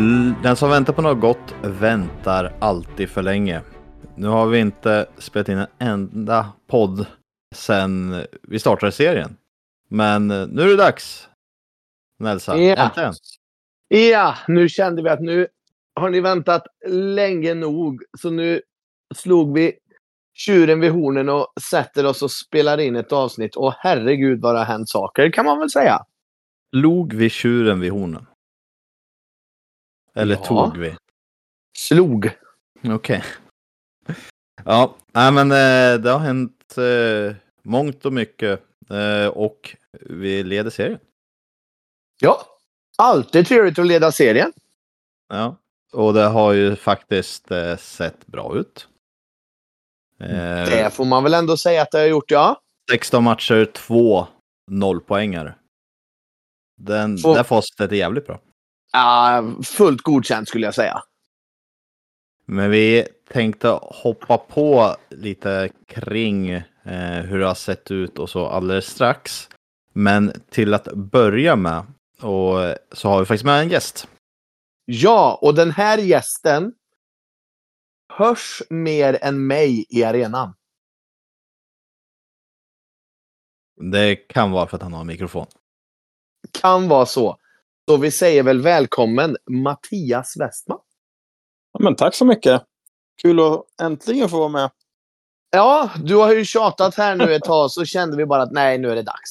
L- Den som väntar på något gott väntar alltid för länge. Nu har vi inte spelat in en enda podd sedan vi startade serien. Men eh, nu är det dags. Nelsa, Ja. äntligen. Ja, nu kände vi att nu har ni väntat länge nog. Så nu slog vi tjuren vid hornen och sätter oss och spelar in ett avsnitt. Och herregud vad det har hänt saker, kan man väl säga. Log vi tjuren vid hornen? Eller Ja. tog vi? Slog. Okej. Ja, nej men eh, det har hänt eh, mångt och mycket. Eh, och vi leder serien. Ja, alltid trevligt att leda serien. Ja, och det har ju faktiskt eh, sett bra ut. Det får man väl ändå säga att det har gjort, ja. 16 matcher, 2 nollpoängare. Den, Får- Där facit är jävligt bra. Ja. Fullt godkänt skulle jag säga. Men vi tänkte hoppa på lite kring eh, hur det har sett ut och så alldeles strax. Men till att börja med och så har vi faktiskt med en gäst. Ja, och den här gästen hörs mer än mig i arenan. Det kan vara för att han har en mikrofon. Kan vara så. Så vi säger väl välkommen Mattias Westman. Ja, men tack så mycket. Kul att äntligen få vara med. Ja, du har ju tjatat här nu ett tag så kände vi bara att nej, nu är det dags.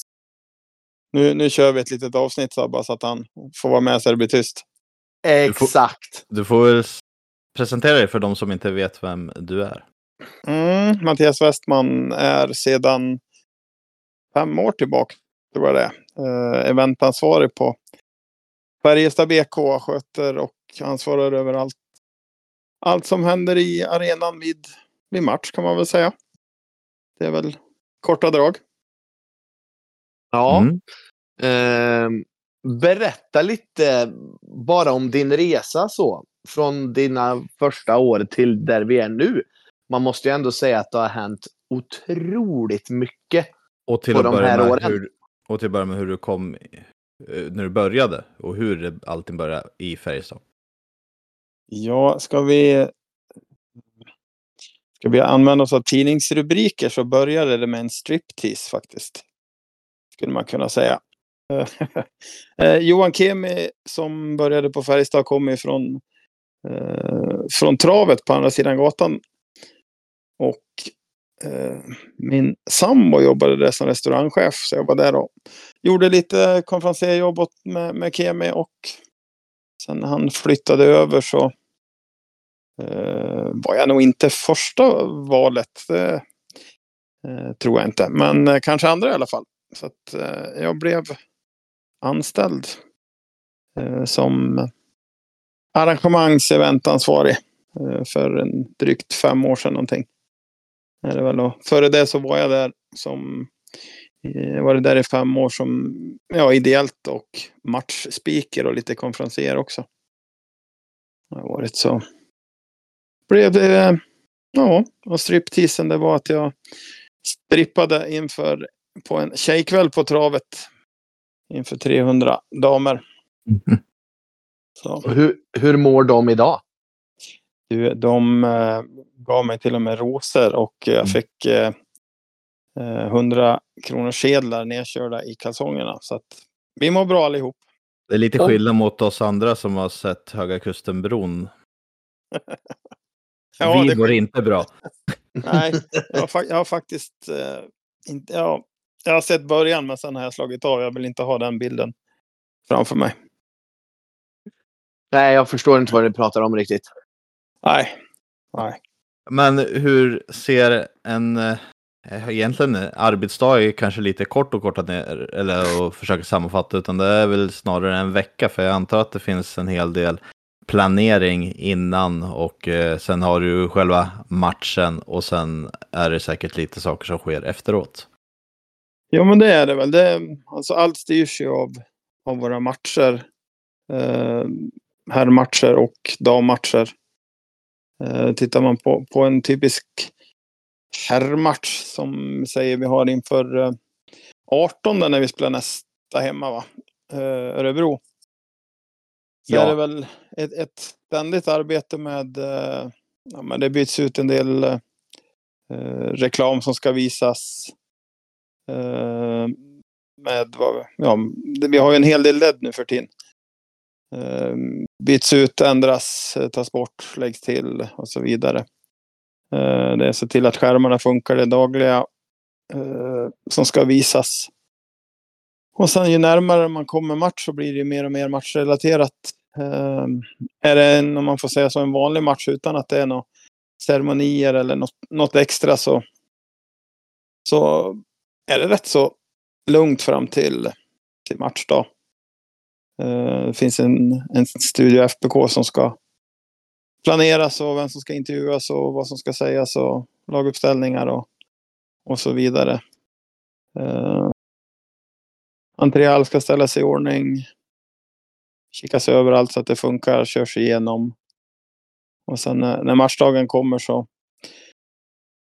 Nu, nu kör vi ett litet avsnitt så bara så att han får vara med så det blir tyst. får- Exakt. Du får väl s- presentera dig för de som inte vet vem du är. Mm, Mattias Westman är sedan fem år tillbaka, tror jag det är, eh, eventansvarig på Färjestad BK. Sköter och ansvarar över allt, allt som händer i arenan vid, vid match kan man väl säga. Det är väl korta drag. Ja. Mm. Ehm, berätta lite bara om din resa så. Från dina första år till där vi är nu. Man måste ju ändå säga att det har hänt otroligt mycket. Och till På att de börja här med åren. hur, och till att börja med hur du kom eh, Eh, när du började och hur allting började i Färjestad. Ja, ska vi... Ska vi använda oss av tidningsrubriker så började det med en striptease faktiskt. Skulle man kunna säga. Eh, Johan Kemi som började på Färjestad kom ifrån eh, från travet på andra sidan gatan. Och Eh, min sambo jobbade där som restaurangchef så jag var där och gjorde lite konferencierjobb med, med Kemi och sen när han flyttade över så eh, var jag nog inte första valet. Det eh, tror jag inte. Men eh, kanske andra i alla fall. Så att eh, jag blev anställd eh, som arrangemangs-eventansvarig eh, för en drygt fem år sedan någonting. Är det väl. Och före det så var jag där som jag var där i fem år som ja, ideellt och matchspeaker och lite konferenser också. Det har varit så. Blev det, ja, och stripteasen det var att jag strippade inför på en tjejkväll på travet inför 300 damer. Så, Och Hur, hur mår de idag? Du, de eh, gav mig till och med rosor och jag fick eh, eh, 100 kronor sedlar nedkörda i kalsongerna. Så att vi mår bra allihop. Det är lite skillnad mot oss andra som har sett Höga Kusten-bron. Ja, Vi det- går inte bra. Nej, jag har, fa- jag har faktiskt eh, inte, ja, jag har sett början men sen har jag slagit av. Jag vill inte ha den bilden framför mig. Nej, jag förstår inte vad ni pratar om riktigt. Nej, nej. Men hur ser en, eh, egentligen en arbetsdag är kanske lite kort och korta ner, eller att försöka sammanfatta, utan det är väl snarare en vecka, för jag antar att det finns en hel del planering innan och eh, sen har du själva matchen och sen är det säkert lite saker som sker efteråt. Jo, men det är det väl. Det, alltså, allt styrs ju av, av våra matcher. Eh, herrmatcher och dammatcher. Eh, tittar man på, på en typisk herrmatch som säger vi har inför eh, 18 när vi spelar nästa hemma, va? Eh, Örebro. Så Ja. är det väl ett, ett ständigt arbete med, eh, ja, men det byts ut en del eh, reklam som ska visas. Eh, med ja, vi har ju en hel del LED nu för tiden. Ehm, byts ut, ändras, tas bort, läggs till och så vidare. Ehm, det är se till att skärmarna funkar det dagliga eh, som ska visas. Och sen ju närmare man kommer match så blir det ju mer och mer matchrelaterat. Ehm, är det en, om man får säga så, en vanlig match utan att det är några ceremonier eller något, något extra så, så är det rätt så lugnt fram till, till matchdag. Eh, det finns en, en studio FBK som ska planeras och vem som ska intervjuas och vad som ska sägas och laguppställningar och, och så vidare. Uh, Entré ska ställas i ordning. Kikas överallt så att det funkar, körs igenom. Och sen när, när matchdagen kommer så,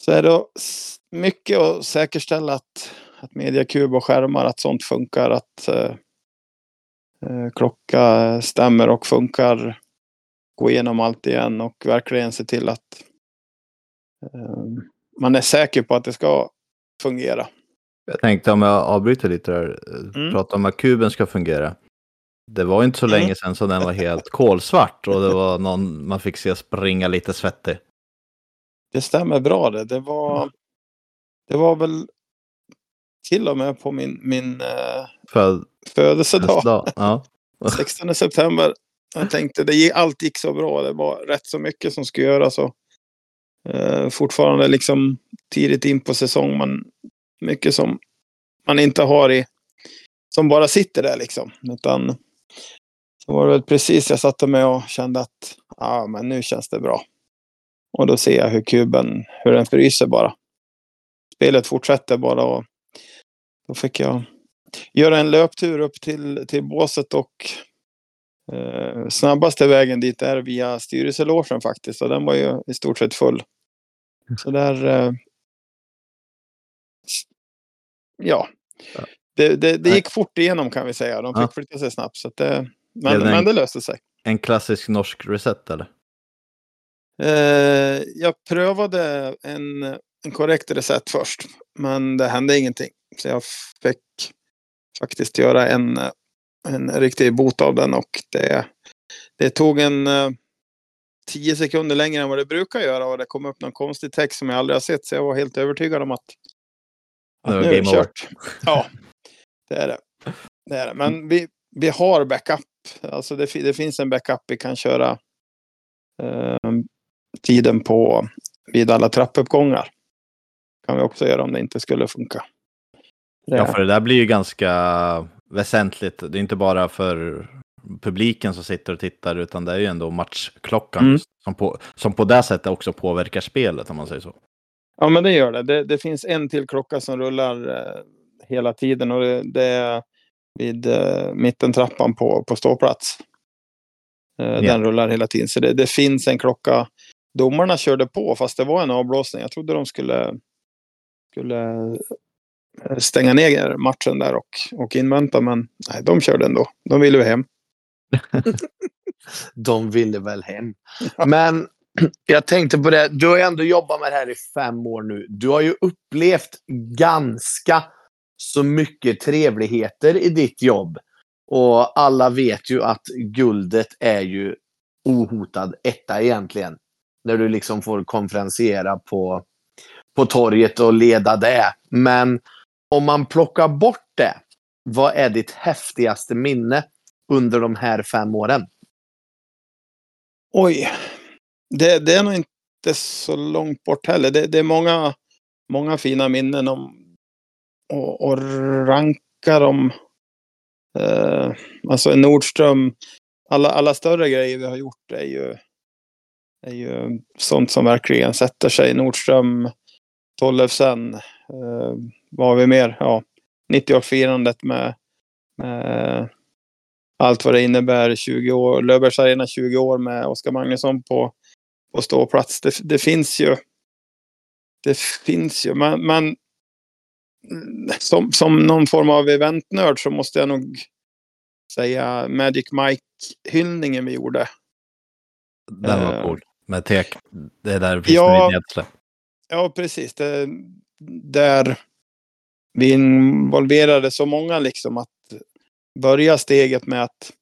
så är det mycket att säkerställa att, att mediakub och skärmar, att sånt funkar. Att uh, klocka stämmer och funkar. Gå igenom allt igen och verkligen se till att eh, man är säker på att det ska fungera. Jag tänkte om jag avbryter lite där, Mm. prata om att kuben ska fungera. Det var inte så Mm. länge sedan som den var helt kolsvart och det var någon man fick se springa lite svettig. Det stämmer bra det. Det var, det var väl till och med på min, min eh, För födelsedag, dag. Ja. 16 september. Jag tänkte det gick, allt gick så bra. Det var rätt så mycket som skulle göras. Och, eh, fortfarande liksom tidigt in på säsong. Man, mycket som man inte har i, som bara sitter där liksom. Utan så var det väl precis jag satte mig och kände att ja, men nu känns det bra. Och då ser jag hur kuben, hur den fryser bara. Spelet fortsätter bara och då fick jag göra en löptur upp till, till båset och eh, snabbaste vägen dit är via styrelselogen faktiskt. Och den var ju i stort sett full. Så där... Eh, ja. Det, det, det gick fort igenom kan vi säga. De fick Ja. flytta sig snabbt. Så det, men, en- men det löste sig. En klassisk norsk reset eller? Eh, jag prövade en, en korrekt recept först, men det hände ingenting. Så jag fick faktiskt göra en, en riktig bot av den och det, det tog en eh, tio sekunder längre än vad det brukar göra och det kom upp någon konstig text som jag aldrig har sett så jag var helt övertygad om att, att nu är det kört. Ja, det är det. det, är det. Men vi, vi har backup. Alltså det, det finns en backup vi kan köra eh, tiden på vid alla trappuppgångar. Kan vi också göra om det inte skulle funka. Ja, för det där blir ju ganska väsentligt. Det är inte bara för publiken som sitter och tittar, utan det är ju ändå matchklockan Mm. som, på, som på det sättet också påverkar spelet, om man säger så. Ja, men det gör det. Det, det finns en till klocka som rullar eh, hela tiden och det, det är vid eh, mittentrappan på, på ståplats. Eh, Den rullar hela tiden. Så det, det finns en klocka. Domarna körde på fast det var en avblåsning. Jag trodde de skulle, skulle stänga ner matchen där och, och invänta. Men nej, de körde ändå. De ville ju hem. De ville väl hem. Men jag tänkte på det. Du har ju ändå jobbat med det här i fem år nu. Du har ju upplevt ganska så mycket trevligheter i ditt jobb. Och alla vet ju att guldet är ju ohotad etta egentligen. När du liksom får konferenciera på, på torget och leda det. Men om man plockar bort det, vad är ditt häftigaste minne under de här fem åren? Oj. Det, det är nog inte så långt bort heller. Det, det är många, många fina minnen om och, och ranka dem. Eh, alltså Nordström. Alla, alla större grejer vi har gjort är ju, är ju sånt som verkligen sätter sig. Nordström, Tollefsen. Eh, vad har vi mer? Ja, 90-årsfirandet med, med allt vad det innebär. 20 år, Löfbergs Arena 20 år med Oskar Magnusson på, på ståplats. Det, det finns ju. Det finns ju, men, men som, som någon form av eventnörd så måste jag nog säga Magic Mike Mike-hyllningen vi gjorde. Den var Eh, cool. Med tek. Det är där det finns Ja. Ja, precis. Det, där vi involverade så många liksom att börja steget med att,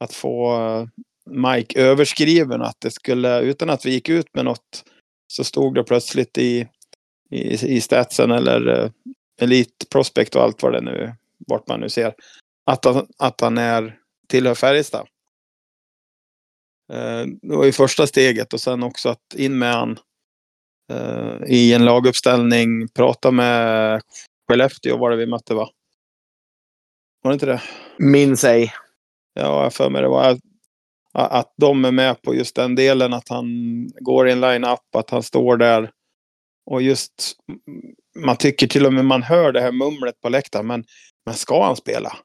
att få eh, Mike överskriven. Att det skulle, utan att vi gick ut med något, så stod det plötsligt i, i, i statsen eller eh, Elite Prospect och allt vad det nu, vart man nu ser, att han, att han är, tillhör Färjestad. Eh, det var ju första steget och sen också att in med han i en laguppställning, prata med Skellefteå var det vi mötte va? Var det inte det? Minns ej. Ja, jag för mig det var att- att de är med på just den delen, att han går i en line-up, att han står där. Och just, man tycker till och med man hör det här mumlet på läktaren, men, men ska han spela?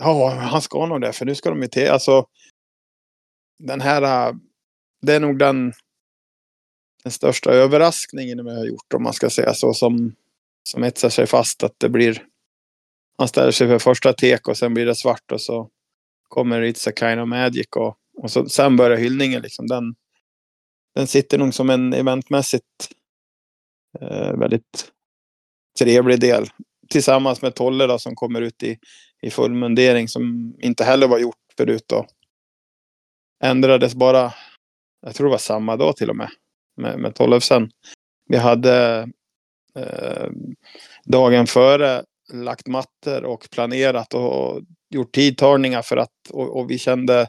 Ja, han ska nog det, för nu ska de ju till, alltså. Den här, det är nog den, den största överraskningen vi har gjort, om man ska säga så, som, som etsar sig fast, att det blir, han ställer sig för första tek och sen blir det svart och så kommer It's a kind of magic och, och så, sen börjar hyllningen liksom. Den, den sitter nog som en eventmässigt eh, väldigt trevlig del. Tillsammans med Tolle då, som kommer ut i, i full mundering som inte heller var gjort förut då. Ändrades bara, jag tror det var samma dag till och med, med, med Tollefsen. Vi hade eh, dagen före lagt mattor och planerat och gjort tidtagningar för att och, och vi kände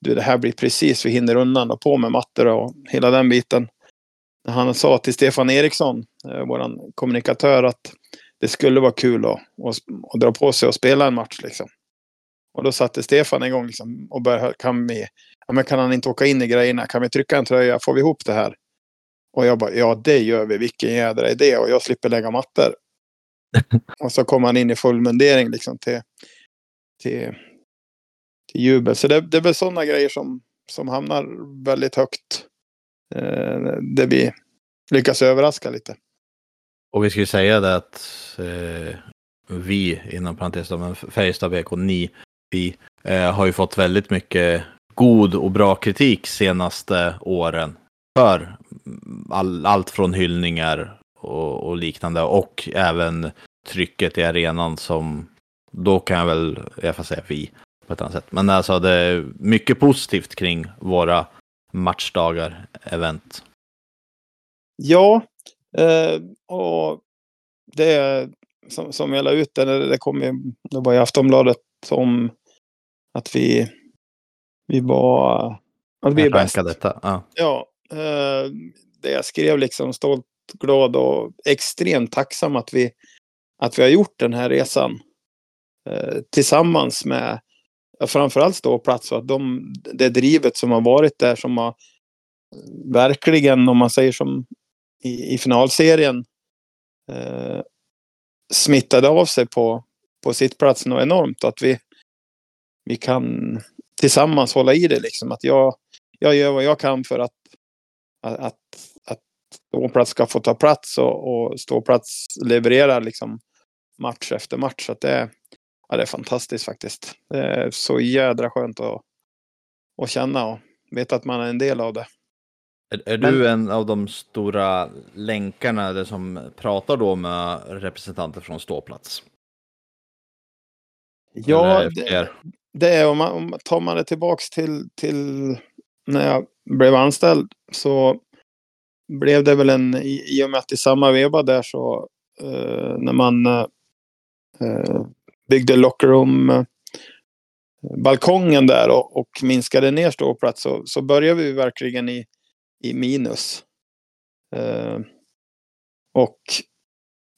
du det här blir precis vi hinner undan och på med mattor och hela den biten. Han sa till Stefan Eriksson, eh, kommunikatör, att det skulle vara kul att, att, att dra på sig och spela en match liksom. Och då satte Stefan igång liksom och började, kan vi, ja men kan han inte åka in i grejerna? Kan vi trycka en tröja? Får vi ihop det här? Och jag bara, ja det gör vi, vilken jädra idé och jag slipper lägga mattor. och så kom han in i full mundering liksom till, till, till jubel. Så det, det är väl sådana grejer som, som hamnar väldigt högt. Eh, där vi lyckas överraska lite. Och vi ju säga det att eh, vi, inom parentes men Färjestad BK, ni, vi eh, har ju fått väldigt mycket god och bra kritik senaste åren för all, allt från hyllningar och, och liknande och även trycket i arenan som då kan jag väl, jag får säga vi på ett annat sätt. Men alltså det är mycket positivt kring våra matchdagar, event. Ja, eh, och det som, som jag la ut, det, det kom ju, det var i Aftonbladet om att vi, vi var, att vi är bäst. detta. Ja. Ja, eh, det jag skrev liksom stolt, glad och extremt tacksam att vi, att vi har gjort den här resan. Eh, tillsammans med framförallt ståplats och att de, det drivet som har varit där som har verkligen, om man säger som i, i finalserien, eh, smittade av sig på, på sittplatsen och enormt. Att vi, vi kan tillsammans hålla i det liksom. Att jag, jag gör vad jag kan för att, att, att, att ståplats ska få ta plats och, och ståplats levererar liksom match efter match. Så att det, är- ja, det är fantastiskt faktiskt. Det är så jädra skönt att, att känna och veta att man är en del av det. Är, är Men- du en av de stora länkarna eller som pratar då med representanter från ståplats? Ja, det det är om man, om, tar man det tillbaks till, till när jag blev anställd så blev det väl en, i, och med att i samma veva där så eh, när man eh, byggde lockerroom eh, balkongen där och, och minskade ner ståplats så, så började vi verkligen i, i minus. Eh, och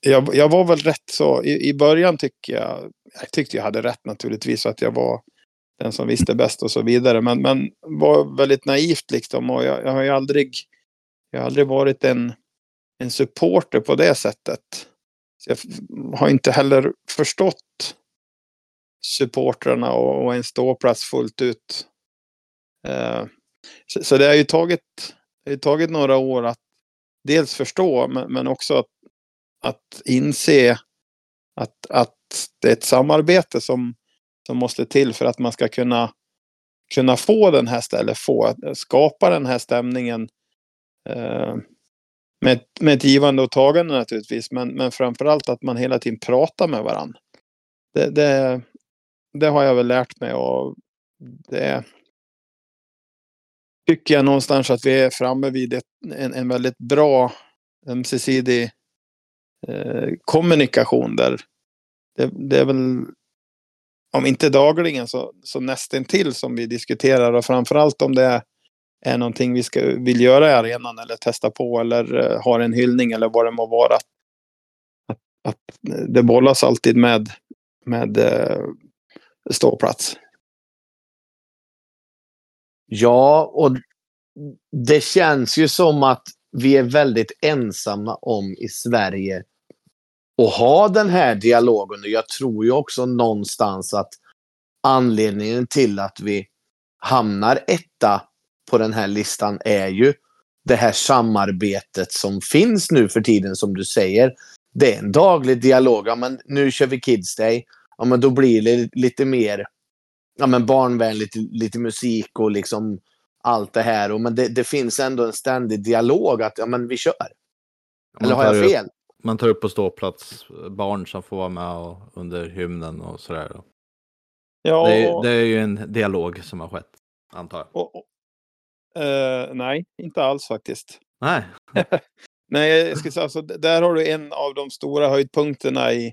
jag, jag var väl rätt så, i, i början tycker jag, jag tyckte jag hade rätt naturligtvis att jag var den som visste bäst och så vidare. Men, men var väldigt naivt liksom och jag, jag har ju aldrig, jag har aldrig varit en, en supporter på det sättet. Så jag har inte heller förstått supportrarna och, och en ståplats fullt ut. Eh, så, så det har ju tagit, det har tagit några år att dels förstå men, men också att, att inse att, att det är ett samarbete som, som måste till för att man ska kunna, kunna få den här stället, få skapa den här stämningen. Eh, med, med ett givande och tagande naturligtvis, men, men framförallt att man hela tiden pratar med varandra. Det, det, det har jag väl lärt mig och det tycker jag någonstans att vi är framme vid ett, en, en väldigt bra ömsesidig eh, kommunikation där det, det, är väl om inte dagligen så, så nästintill som vi diskuterar och framförallt om det är, är någonting vi ska, vill göra i arenan eller testa på eller uh, har en hyllning eller vad det må vara. Att, att eh, det bollas alltid med, med uh, ståplats. Ja, och det känns ju som att vi är väldigt ensamma om i Sverige att ha den här dialogen. Och jag tror ju också någonstans att anledningen till att vi hamnar etta på den här listan är ju det här samarbetet som finns nu för tiden som du säger. Det är en daglig dialog. Ja, men nu kör vi Kids Day. Ja, men då blir det lite mer ja, men barnvänligt, lite musik och liksom allt det här. Och, men det, det finns ändå en ständig dialog att ja, men vi kör. Eller har jag fel? Man tar upp på ståplats barn som får vara med och, under hymnen och sådär. Ja, det, är, det är ju en dialog som har skett, antar jag. Och, och, uh, nej, inte alls faktiskt. Nej. nej, jag ska säga, alltså, där har du en av de stora höjdpunkterna i,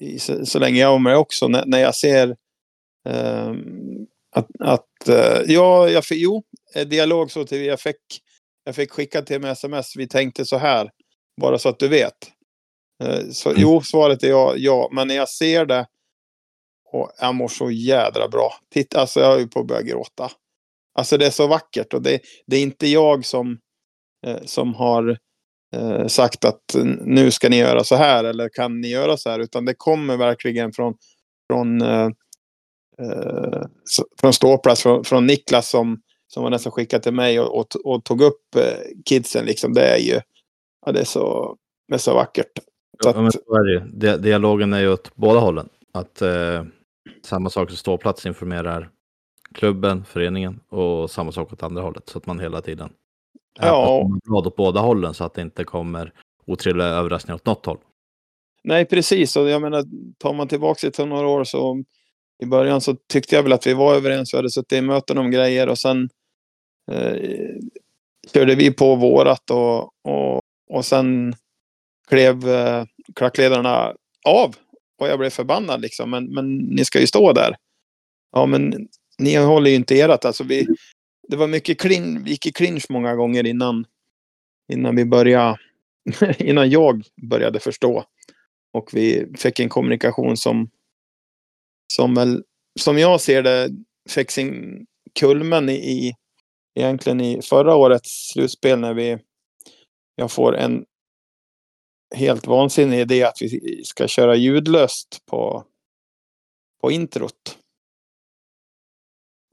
i så, så, länge jag var med också, när, när jag ser Um, att, att uh, ja, jag jo, eh, dialog så till jag fick, jag fick skicka till mig sms. Vi tänkte så här, bara så att du vet. Uh, så mm. jo, svaret är ja, ja, men när jag ser det och jag mår så jädra bra. Titta, alltså jag är ju på att börja gråta. Alltså det är så vackert och det, det är inte jag som, eh, som har eh, sagt att nu ska ni göra så här eller kan ni göra så här, utan det kommer verkligen från, från eh, eh, från ståplats från, från Niklas som, som var den som skickade till mig och, och, och tog upp eh, kidsen. Liksom. Det är ju ja, det är så, det är så vackert. Så ja, att, är det. Dialogen är ju åt båda hållen. Att eh, samma sak som ståplats informerar klubben, föreningen och samma sak åt andra hållet. Så att man hela tiden är ja. glad åt båda hållen så att det inte kommer otrevliga överraskningar åt något håll. Nej, precis. Och jag menar, tar man tillbaka till några år så i början så tyckte jag väl att vi var överens. Vi hade suttit i möten om grejer och sen eh, körde vi på vårat och, och, och sen klev eh, klackledarna av. Och jag blev förbannad liksom. Men, men ni ska ju stå där. Ja, men ni håller ju inte erat. Alltså vi, det var mycket klin, vi gick i clinch många gånger innan, innan vi började, innan jag började förstå. Och vi fick en kommunikation som, som väl, som jag ser det, fick sin kulmen i, egentligen i förra årets slutspel när vi, jag får en helt vansinnig idé att vi ska köra ljudlöst på, på introt.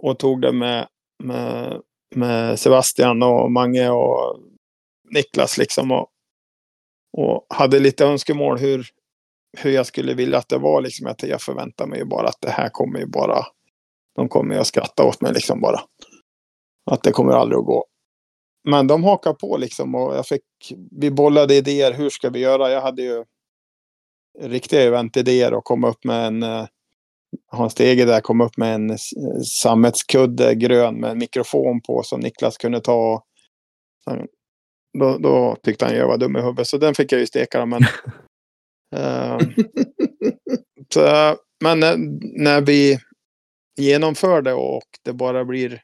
Och tog det med, med, med Sebastian och Mange och Niklas liksom och, och hade lite önskemål hur, hur jag skulle vilja att det var. Liksom, att jag förväntar mig bara att det här kommer ju bara... De kommer ju att skratta åt mig liksom bara. Att det kommer aldrig att gå. Men de hakar på liksom och jag fick... Vi bollade idéer. Hur ska vi göra? Jag hade ju riktiga eventidéer och kom upp med en... Eh, Hans Stege där kom upp med en sammetskudde grön med en mikrofon på som Niklas kunde ta. Då, då tyckte han jag var dum i huvudet så den fick jag ju steka. Men Uh, så, men när, när, vi genomför det och det bara blir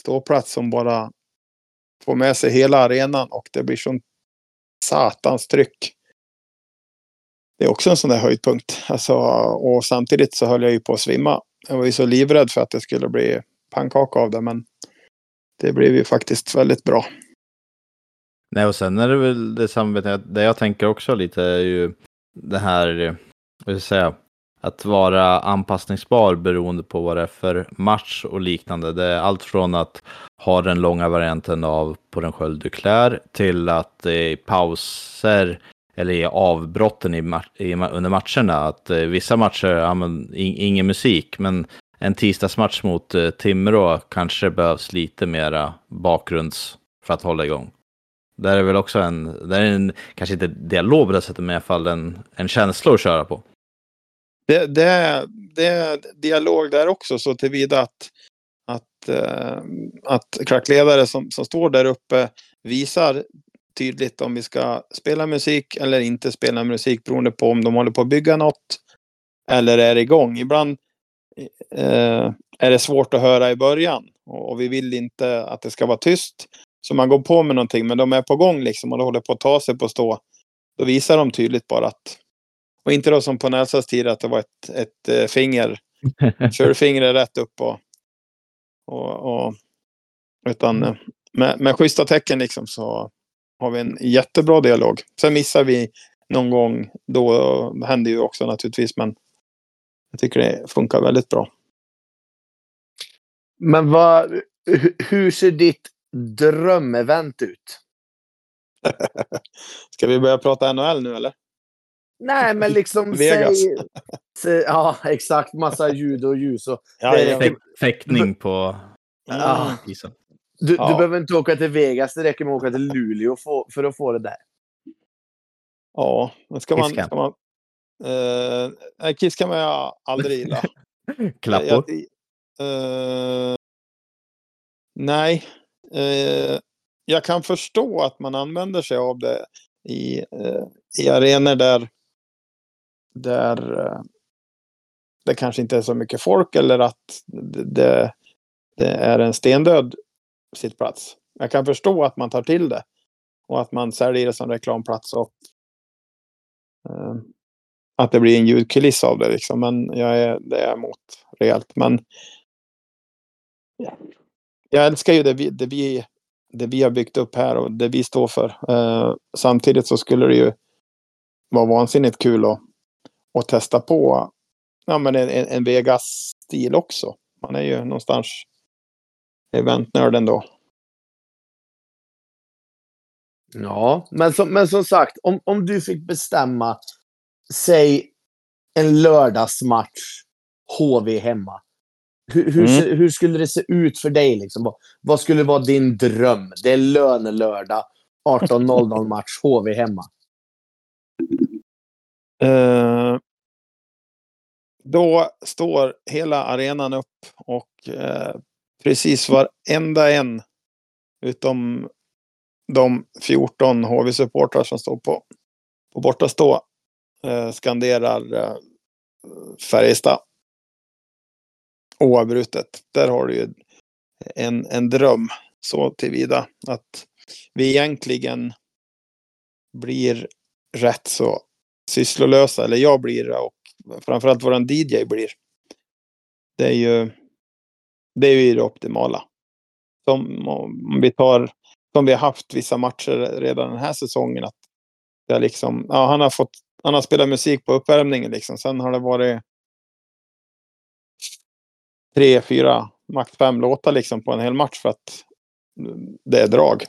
ståplats som bara Få med sig hela arenan och det blir sånt satans tryck. Det är också en sån där höjdpunkt. Alltså, och samtidigt så höll jag ju på att svimma. Jag var ju så livrädd för att det skulle bli pannkaka av det, men det blev ju faktiskt väldigt bra. Nej, och sen är det väl det samvetet, det jag tänker också lite är ju det här, vad ska säga, att vara anpassningsbar beroende på vad det är för match och liknande. Det är allt från att ha den långa varianten av på den sköld du klär till att i pauser eller i avbrotten i, i under matcherna, att eh, vissa matcher, ja, men, ingen musik, men en tisdagsmatch mot eh, Timrå kanske behövs lite mera bakgrunds för att hålla igång. Där är väl också en, där är en kanske inte dialog på det sättet, men i alla fall en, en känsla att köra på. Det, det, det är dialog där också så tillvida att, att, eh, att klackledare som, som står där uppe visar tydligt om vi ska spela musik eller inte spela musik beroende på om de håller på att bygga något eller är igång. Ibland eh, är det svårt att höra i början och, och vi vill inte att det ska vara tyst. Så man går på med någonting men de är på gång liksom och de håller på att ta sig på stå. Då visar de tydligt bara att och inte då som på Nälsas tid att det var ett, ett eh, finger. Kör fingret rätt upp och, och, och utan eh, med, med schyssta tecken liksom så har vi en jättebra dialog. Sen missar vi någon gång då, händer ju också naturligtvis, men jag tycker det funkar väldigt bra. Men vad, hu- hur ser ditt drömevent ut? Ska vi börja prata NHL nu eller? Nej, men liksom Vegas. säg... säg ja, exakt. Massa ljud och ljus. Och, Ja, Det ja. Fäk, fäktning på Ja. isen. du, Ja. du behöver inte åka till Vegas. Det räcker med att åka till Luleå få, för att få det där. ja men ska man... Ska man eh, Kiss kan man ju aldrig gilla. Klappor. Jag, eh, nej. Eh, jag kan förstå att man använder sig av det i, eh, i arenor där, där eh, det kanske inte är så mycket folk eller att det, det, är en stendöd sittplats. Jag kan förstå att man tar till det och att man säljer det som reklamplats och eh, att det blir en ljudkuliss av det liksom. Men jag är, det är emot rejält. Men jag älskar ju det vi, det, vi, det vi har byggt upp här och det vi står för. Eh, samtidigt så skulle det ju vara vansinnigt kul att, att testa på ja, men en, en Vegas-stil också. Man är ju någonstans eventnörden då. Ja, men som, men som sagt, om, om du fick bestämma, säg en lördagsmatch, HV hemma. Hur, hur, Mm. hur skulle det se ut för dig? Liksom? Vad, vad skulle vara din dröm? Det är lönelördag, 18.00 match, HV hemma. Eh, då står hela arenan upp och eh, precis varenda en utom de 14 HV-supportrar som står på, på bortastå eh, skanderar eh, Färjestad. Oavbrutet. Där har du ju en, en dröm så tillvida att vi egentligen blir rätt så sysslolösa, eller jag blir det och framförallt våran DJ blir. Det är ju det är ju det optimala. Som om vi tar, som vi har haft vissa matcher redan den här säsongen, att det är liksom, ja, han har fått, han har spelat musik på uppvärmningen liksom. Sen har det varit tre, fyra, max fem låtar liksom på en hel match för att det är drag.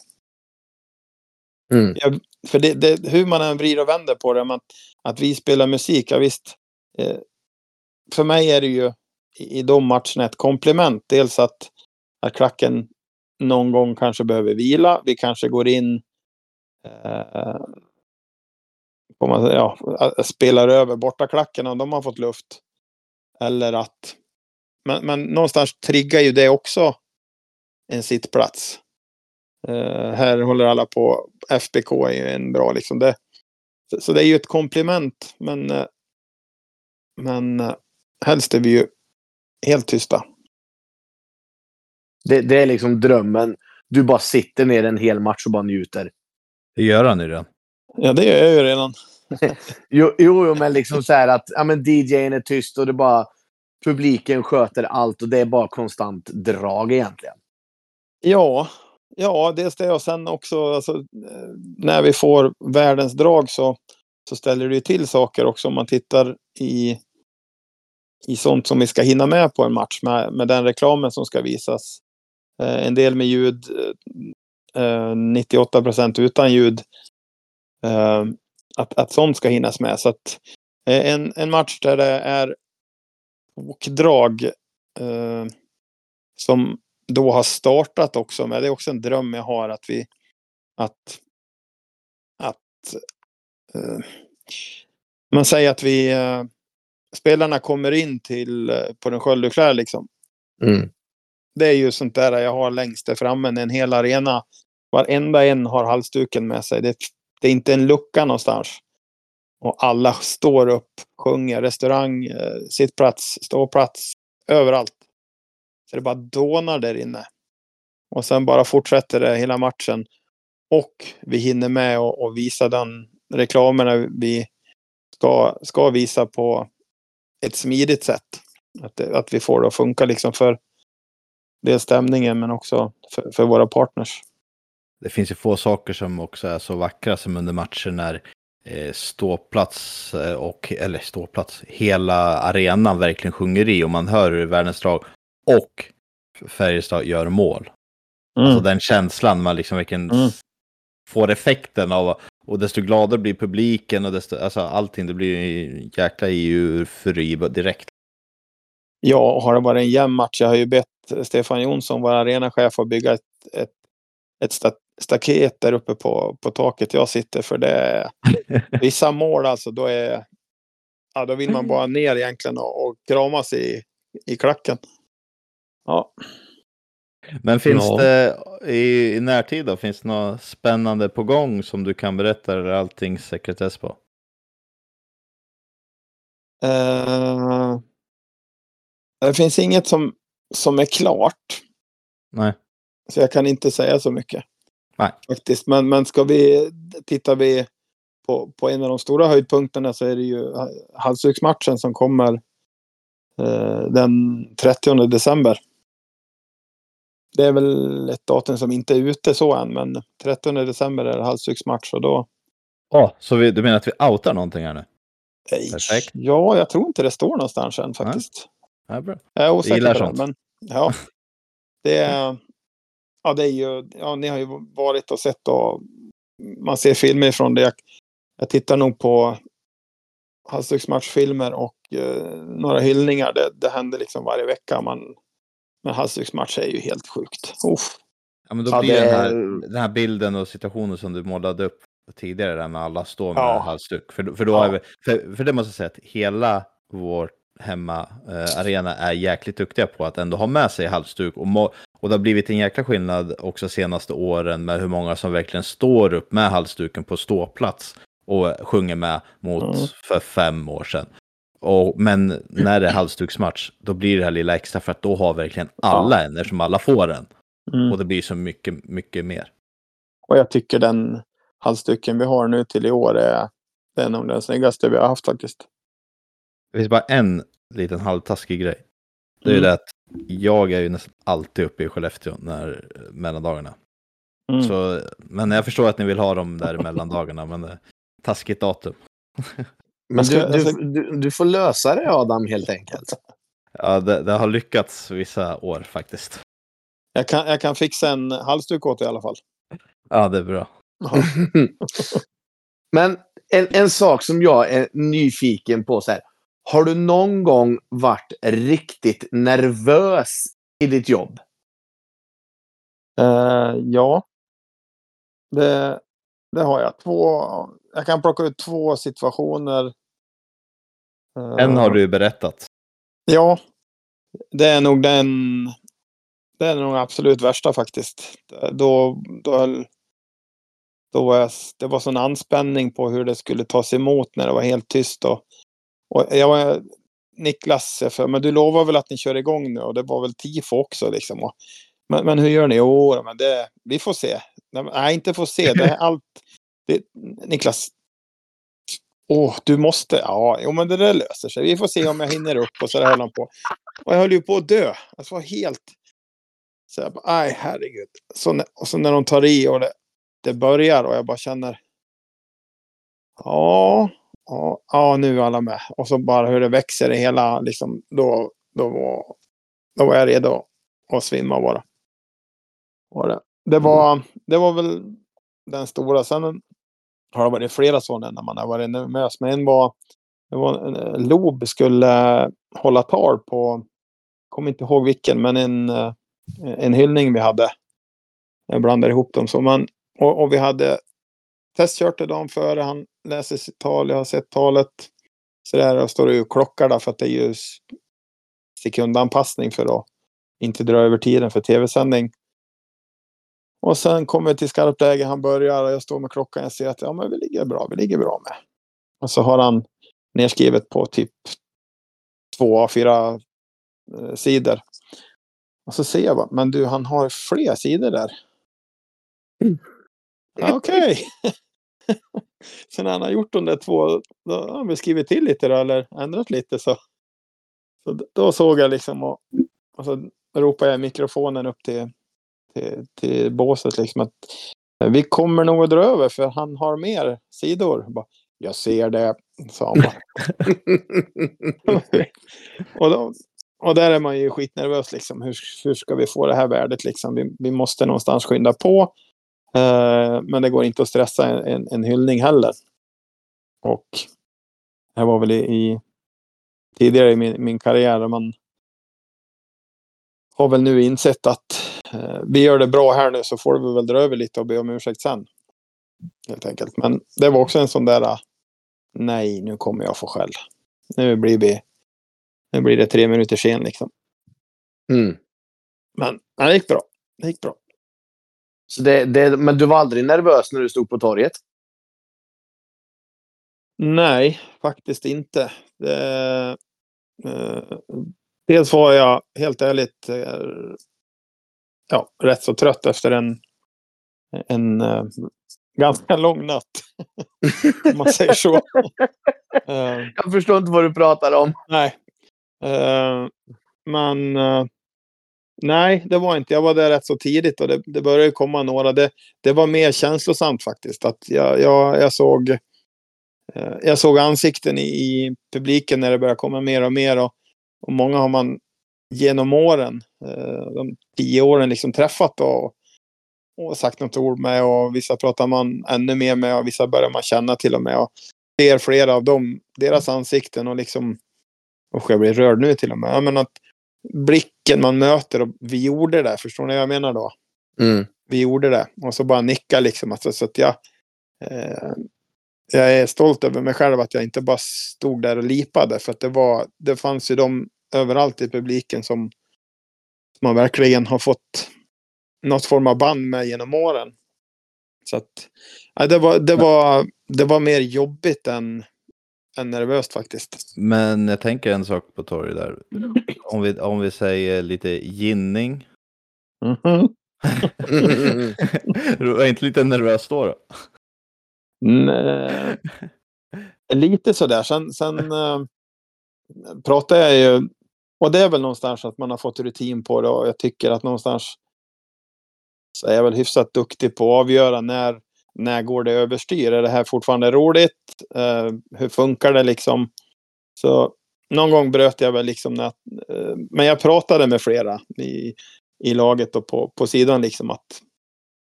Mm. Jag, för det, det, hur man än vrider och vänder på det, att, att vi spelar musik, ja visst. Eh, för mig är det ju i, de matcherna ett komplement. Dels att, att klacken någon gång kanske behöver vila. Vi kanske går in eh, man ja, spelar över borta klacken de har fått luft. Eller att men, men någonstans triggar ju det också en sittplats. Eh, här håller alla på. FBK är ju en bra liksom. Det, så, så det är ju ett komplement. Men, eh, men eh, helst är vi ju helt tysta. Det, det är liksom drömmen. Du bara sitter ner en hel match och bara njuter. Det gör han ju redan. Ja, det gör jag ju redan. Jo, jo, jo, men liksom så här att ja, men DJn är tyst och det bara publiken sköter allt och det är bara konstant drag egentligen. Ja, ja, dels det och sen också alltså, eh, när vi får världens drag så, så ställer det ju till saker också om man tittar i, i sånt som vi ska hinna med på en match med, med den reklamen som ska visas. Eh, en del med ljud, eh, 98 procent utan ljud. Eh, att, att sånt ska hinnas med. Så att eh, en, en match där det är bokdrag Eh, som då har startat också. Men det är också en dröm jag har att vi att att eh, man säger att vi eh, spelarna kommer in till eh, på den Skölde liksom. Mm. Det är ju sånt där jag har längst där framme. En hel arena. Varenda en har halsduken med sig. Det, det är inte en lucka någonstans. Och alla står upp, sjunger, restaurang, eh, sittplats, ståplats, överallt. Så det bara dånar där inne. Och sen bara fortsätter det hela matchen. Och vi hinner med och, och visa den reklamerna vi ska, ska visa på ett smidigt sätt. Att, det, att vi får det att funka liksom för dels stämningen men också för, för våra partners. Det finns ju få saker som också är så vackra som under matcher när eh, ståplats eh, och, eller ståplats, hela arenan verkligen sjunger i och man hör hur världens lag och Färjestad gör mål. Mm. Alltså den känslan man liksom verkligen Mm. Får effekten av och desto gladare blir publiken och desto, alltså allting, det blir ju jäkla EU-eufori direkt. Ja, och har det varit en jämn match. Jag har ju bett Stefan Jonsson, vår arenachef, att bygga ett, ett, ett sta- staket där uppe på, på taket jag sitter. För det är vissa mål alltså, då är ja, då vill man bara ner egentligen och, och kramas i, i klacken. Ja, Men finns Ja. det i, i närtid då, finns det något spännande på gång som du kan berätta eller är allting sekretess på? eh, det finns inget som, som är klart. Nej. Så jag kan inte säga så mycket. Nej. Faktiskt. Men, men ska vi, tittar vi på, på en av de stora höjdpunkterna så är det ju halsduksmatchen som kommer eh, den 30 december. Det är väl ett datum som inte är ute så än, men 30 december är det halsduksmatch och då... Åh, så vi, du menar att vi outar någonting här nu? Perfekt. Ja, jag tror inte det står någonstans än faktiskt. Ja, bra. Jag är osäker gillar på det, sånt. men ja. Det är, ja, det är ju, ja, ni har ju varit och sett och man ser filmer från det. Jag, jag tittar nog på halsduksmatchfilmer och eh, några hyllningar. Det, det händer liksom varje vecka. Man, men halsduksmatch är ju helt sjukt. Uff. Ja, men då Ja, blir den, här, den här bilden och situationen som du målade upp tidigare där med alla står med Ja. halsduk. För, för, då Ja. är vi, för, för det måste jag säga att hela vår hemmaarena eh, arena är jäkligt duktiga på att ändå ha med sig halsduk. Och, må, och det har blivit en jäkla skillnad också senaste åren med hur många som verkligen står upp med halsduken på ståplats och sjunger med mot Mm. för fem år sedan. Och, men när det är halsduksmatch, då blir det här lilla extra för att då har verkligen alla en, eftersom alla får en. Mm. Och det blir så mycket, mycket mer. Och jag tycker den halsduken vi har nu till i år är, är nog den snyggaste vi har haft faktiskt. Det finns bara en liten halvtaskig grej. Det är ju Mm. det att jag är ju nästan alltid uppe i Skellefteå när mellandagarna. Mm. Så, men jag förstår att ni vill ha dem där mellandagarna, men eh, taskigt datum. Men ska- du, du, ska- du, du får lösa det Adam helt enkelt. Ja, det, det har lyckats vissa år faktiskt. Jag, kan, jag kan fixa en halsduk åt dig i alla fall. Ja, det är bra. Men en, en sak som jag är nyfiken på. Så här, har du någon gång varit riktigt nervös i ditt jobb? Eh, ja. Det, det har jag. Två, jag kan plocka ut två situationer. Eh, En har du ju berättat. Ja. Det är nog den. Det är nog absolut värsta faktiskt. Då, då, då var jag, det var sån anspänning på hur det skulle tas emot när det var helt tyst. Och, och jag var, Niklas, för, men du lovar väl att ni kör igång nu? Och det var väl tifo också liksom. Och, men, men hur gör ni? Jo, men det, vi får se. Nej, inte får se. Det är allt. Det, Niklas. Åh, du måste. Ja, jo, men det där löser sig. Vi får se om jag hinner upp. Och så där höll han på. Och jag höll ju på att dö. Alltså var helt. Så jag bara, aj herregud. Så, när- och så när de tar i och det, det börjar och jag bara känner. Ja, ja, ja, nu är alla med. Och så bara hur det växer i hela, liksom, då, då, var, då var jag redo att svimma bara. Var det. Det, var, det var väl den stora. Sen har det varit flera sådana när man har varit nervös. Men en var, det var eh, Lob skulle eh, hålla tal på kommer inte ihåg vilken, men en, eh, en hyllning vi hade. Jag blandar ihop dem. Så man, och, och vi hade testkört det dagen före. Han läser sitt tal. Jag har sett talet. Så där och står det ju klockar där för att det är ju sekundanpassning för att inte dra över tiden för tv-sändning. Och sen kommer vi till skarpt läge. Han börjar och jag står med klockan. Jag ser att ja, men vi ligger bra. Vi ligger bra med. Och så har han nedskrivet på typ två, fyra eh, sidor. Och så ser jag bara, men du, han har fler sidor där. Mm. Okej. så när han har gjort de där två, då har han väl skrivit till lite då, eller ändrat lite så. så då såg jag liksom och, och så ropade jag i mikrofonen upp till, till, till båset liksom att "Eh, vi kommer nog att dra över för han har mer sidor. Jag Bara, jag ser det, sa han och, då, och där är man ju skitnervös liksom. Hur, hur ska vi få det här värdet liksom? Vi, vi måste någonstans skynda på. Eh, men det går inte att stressa en, en, en hyllning heller. Och det var väl i, i tidigare i min, min karriär där man har väl nu insett att vi gör det bra här nu så får vi väl dra över lite och be om ursäkt sen. Helt enkelt. Men det var också en sån där ah, nej, nu kommer jag få skäll. Nu blir vi nu blir det tre minuter sen liksom. Mm. Men nej, det gick bra. Det gick bra. Så det, det, men du var aldrig nervös när du stod på torget? Nej, faktiskt inte. Det, eh, dels var jag helt ärligt eh, ja, rätt så trött efter en, en eh, ganska lång natt. Om man säger så. Eh, Jag förstår inte vad du pratar om. nej. Eh, men nej, det var inte. Jag var där rätt så tidigt och det, det började komma några. Det, det var mer känslosamt faktiskt. Att jag, jag, jag såg jag såg ansikten i, i publiken när det började komma mer och mer. Och, och många har man genom åren, eh, de tio åren, liksom träffat och, och sagt något ord med. Och vissa pratar man ännu mer med och vissa börjar man känna till och med. Och ser flera av dem, deras ansikten och liksom... Usch, jag blir rörd nu till och med. Men att blicken man möter och vi gjorde det. Förstår ni vad jag menar då? Mm. vi gjorde det. Och så bara nicka liksom. Alltså, så att jag, eh, jag är stolt över mig själv att jag inte bara stod där och lipade. För att det, var, det fanns ju de överallt i publiken som man verkligen har fått något form av band med genom åren. Så att ja, det, var, det, var, det var mer jobbigt än, än nervöst faktiskt. Men jag tänker en sak på torget där. Om vi, om vi säger lite ginning. Mm. Du var inte lite nervös då? då? Nej. Lite sådär. Sen, sen eh, pratar jag ju, och det är väl någonstans att man har fått rutin på det och jag tycker att någonstans så är jag väl hyfsat duktig på att avgöra när, när går det överstyr. Är det här fortfarande roligt? Eh, hur funkar det liksom? Så någon gång bröt jag väl liksom, när, eh, men jag pratade med flera i, i laget och på, på sidan liksom att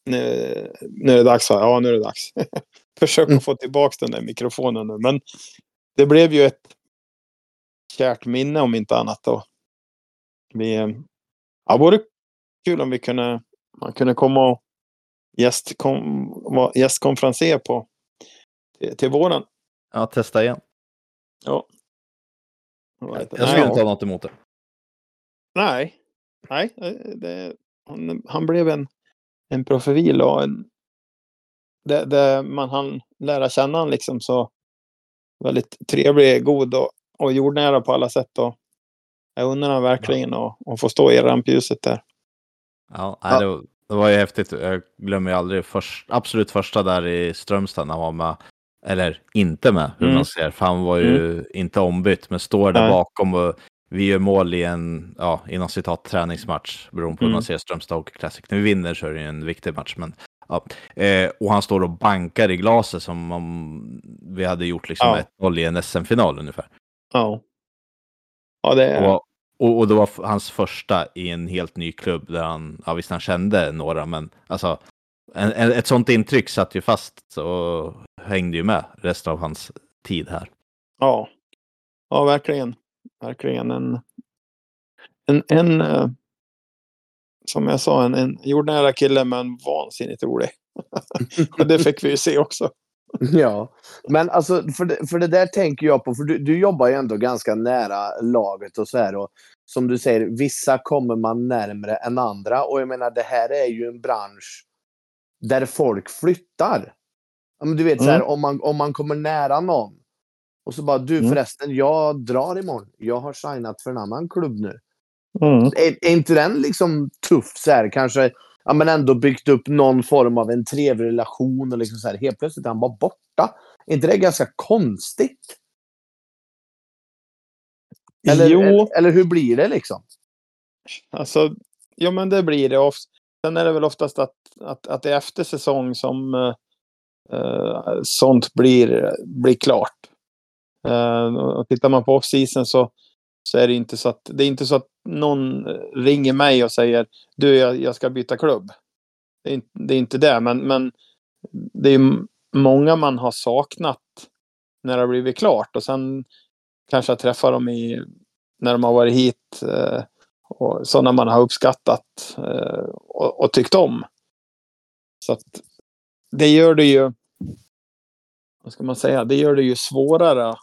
nu, nu är det dags. Ja, nu är det dags. Försök Mm. att få tillbaka den där mikrofonen nu. Men det blev ju ett kärt minne om inte annat. Då. Vi, eh, ja, vore kul om vi kunde, man kunde komma och gästkom, vara gästkonferenser på till, till våren. Ja, testa igen. Ja. Jag skulle inte ha något emot det. Nej, nej. eh, Det, han, han blev en, en profil och en, det, det man hann lära känna han liksom så väldigt trevlig, god och, och jordnära på alla sätt. Och jag undrar han verkligen att, att få stå i rampljuset där. Ja, nej, det, var, det var ju häftigt. Jag glömmer ju aldrig först, absolut första där i Strömstad när han var med. Eller inte med, hur Mm. man ser. För han var ju inte ombytt, men står där Nej. bakom och vi gör mål i en, ja, inom citat, träningsmatch. Beroende på hur Mm. man ser Strömstad Hockey Classic. När vi vinner så är det ju en viktig match. Men, ja. eh, och han står och bankar i glaset som om vi hade gjort liksom Ja. ett 0 i en SM-final ungefär. Ja. Ja, det är... Och, och, och det var hans första i en helt ny klubb där han, ja visst han kände några, men alltså en, en, ett sånt intryck satt ju fast och hängde ju med resten av hans tid här. Ja. Ja, verkligen. Verkligen en, en, en eh, som jag sa, en, en jordnära kille men vansinnigt rolig. och det fick vi ju se också. Ja, men alltså för det, för det där tänker jag på, för du, du jobbar ju ändå ganska nära laget och så här. Och som du säger, vissa kommer man närmre än andra. Och jag menar, det här är ju en bransch där folk flyttar. Men du vet, så här, Mm. om, man, om man kommer nära någon och så bara, du Mm. förresten, jag drar imorgon. Jag har signat för en annan klubb nu. Mm. Är, är inte den liksom tuff så här, kanske, ja men ändå byggt upp någon form av en trevlig relation och liksom så här, helt plötsligt är han bara borta. Är inte det ganska konstigt? Eller, eller, eller hur blir det liksom? alltså, jo men det blir det. Of- Sen är det väl oftast att, att, att det är efter säsong som eh, sånt blir, blir klart. Eh, och tittar man på off-season så, så är det inte så att det är inte så att någon ringer mig och säger du jag, jag ska byta klubb. Det är, inte- det är inte det, men, men det är många man har saknat när det har blivit klart och sen kanske jag träffar dem i, när de har varit hit eh, och sådana man har uppskattat eh, och, och tyckt om. Så att det gör det ju, vad ska man säga, det gör det ju svårare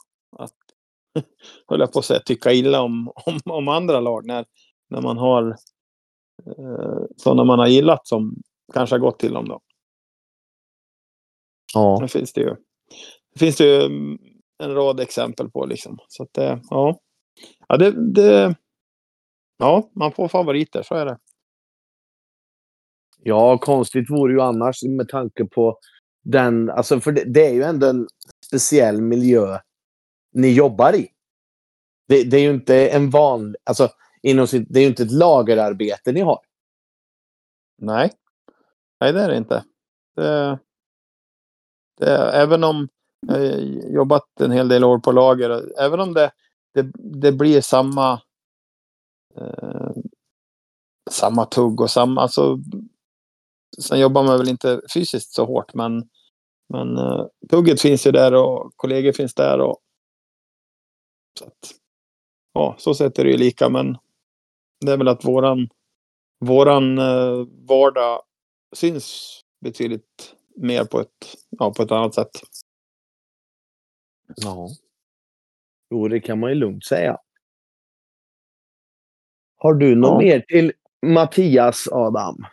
höll jag på att säga, tycka illa om, om, om andra lag när, när man har eh, sådana man har gillat som kanske har gått till dem då. Ja. Det finns det ju. Det finns det ju mm, en rad exempel på liksom. Så att det, ja. Ja, det, det, ja, man får favoriter, så är det. ja, konstigt vore ju annars med tanke på den, alltså för det, det är ju ändå en speciell miljö ni jobbar i. Det, det är ju inte en vanlig, alltså inom sitt, det är ju inte ett lagerarbete ni har. Nej. Nej, det är det inte. Det, det, även om jag jobbat en hel del år på lager, även om det, det, det blir samma eh, samma tugg och samma, alltså sen jobbar man väl inte fysiskt så hårt, men, men eh, tugget finns ju där och kollegor finns där och så att, ja, så sätt är det ju lika, men det är väl att våran våran eh, vardag syns betydligt mer på ett, ja, på ett annat sätt. Ja. Jo, det kan man ju lugnt säga. Har du något Ja. mer till Mattias, Adam?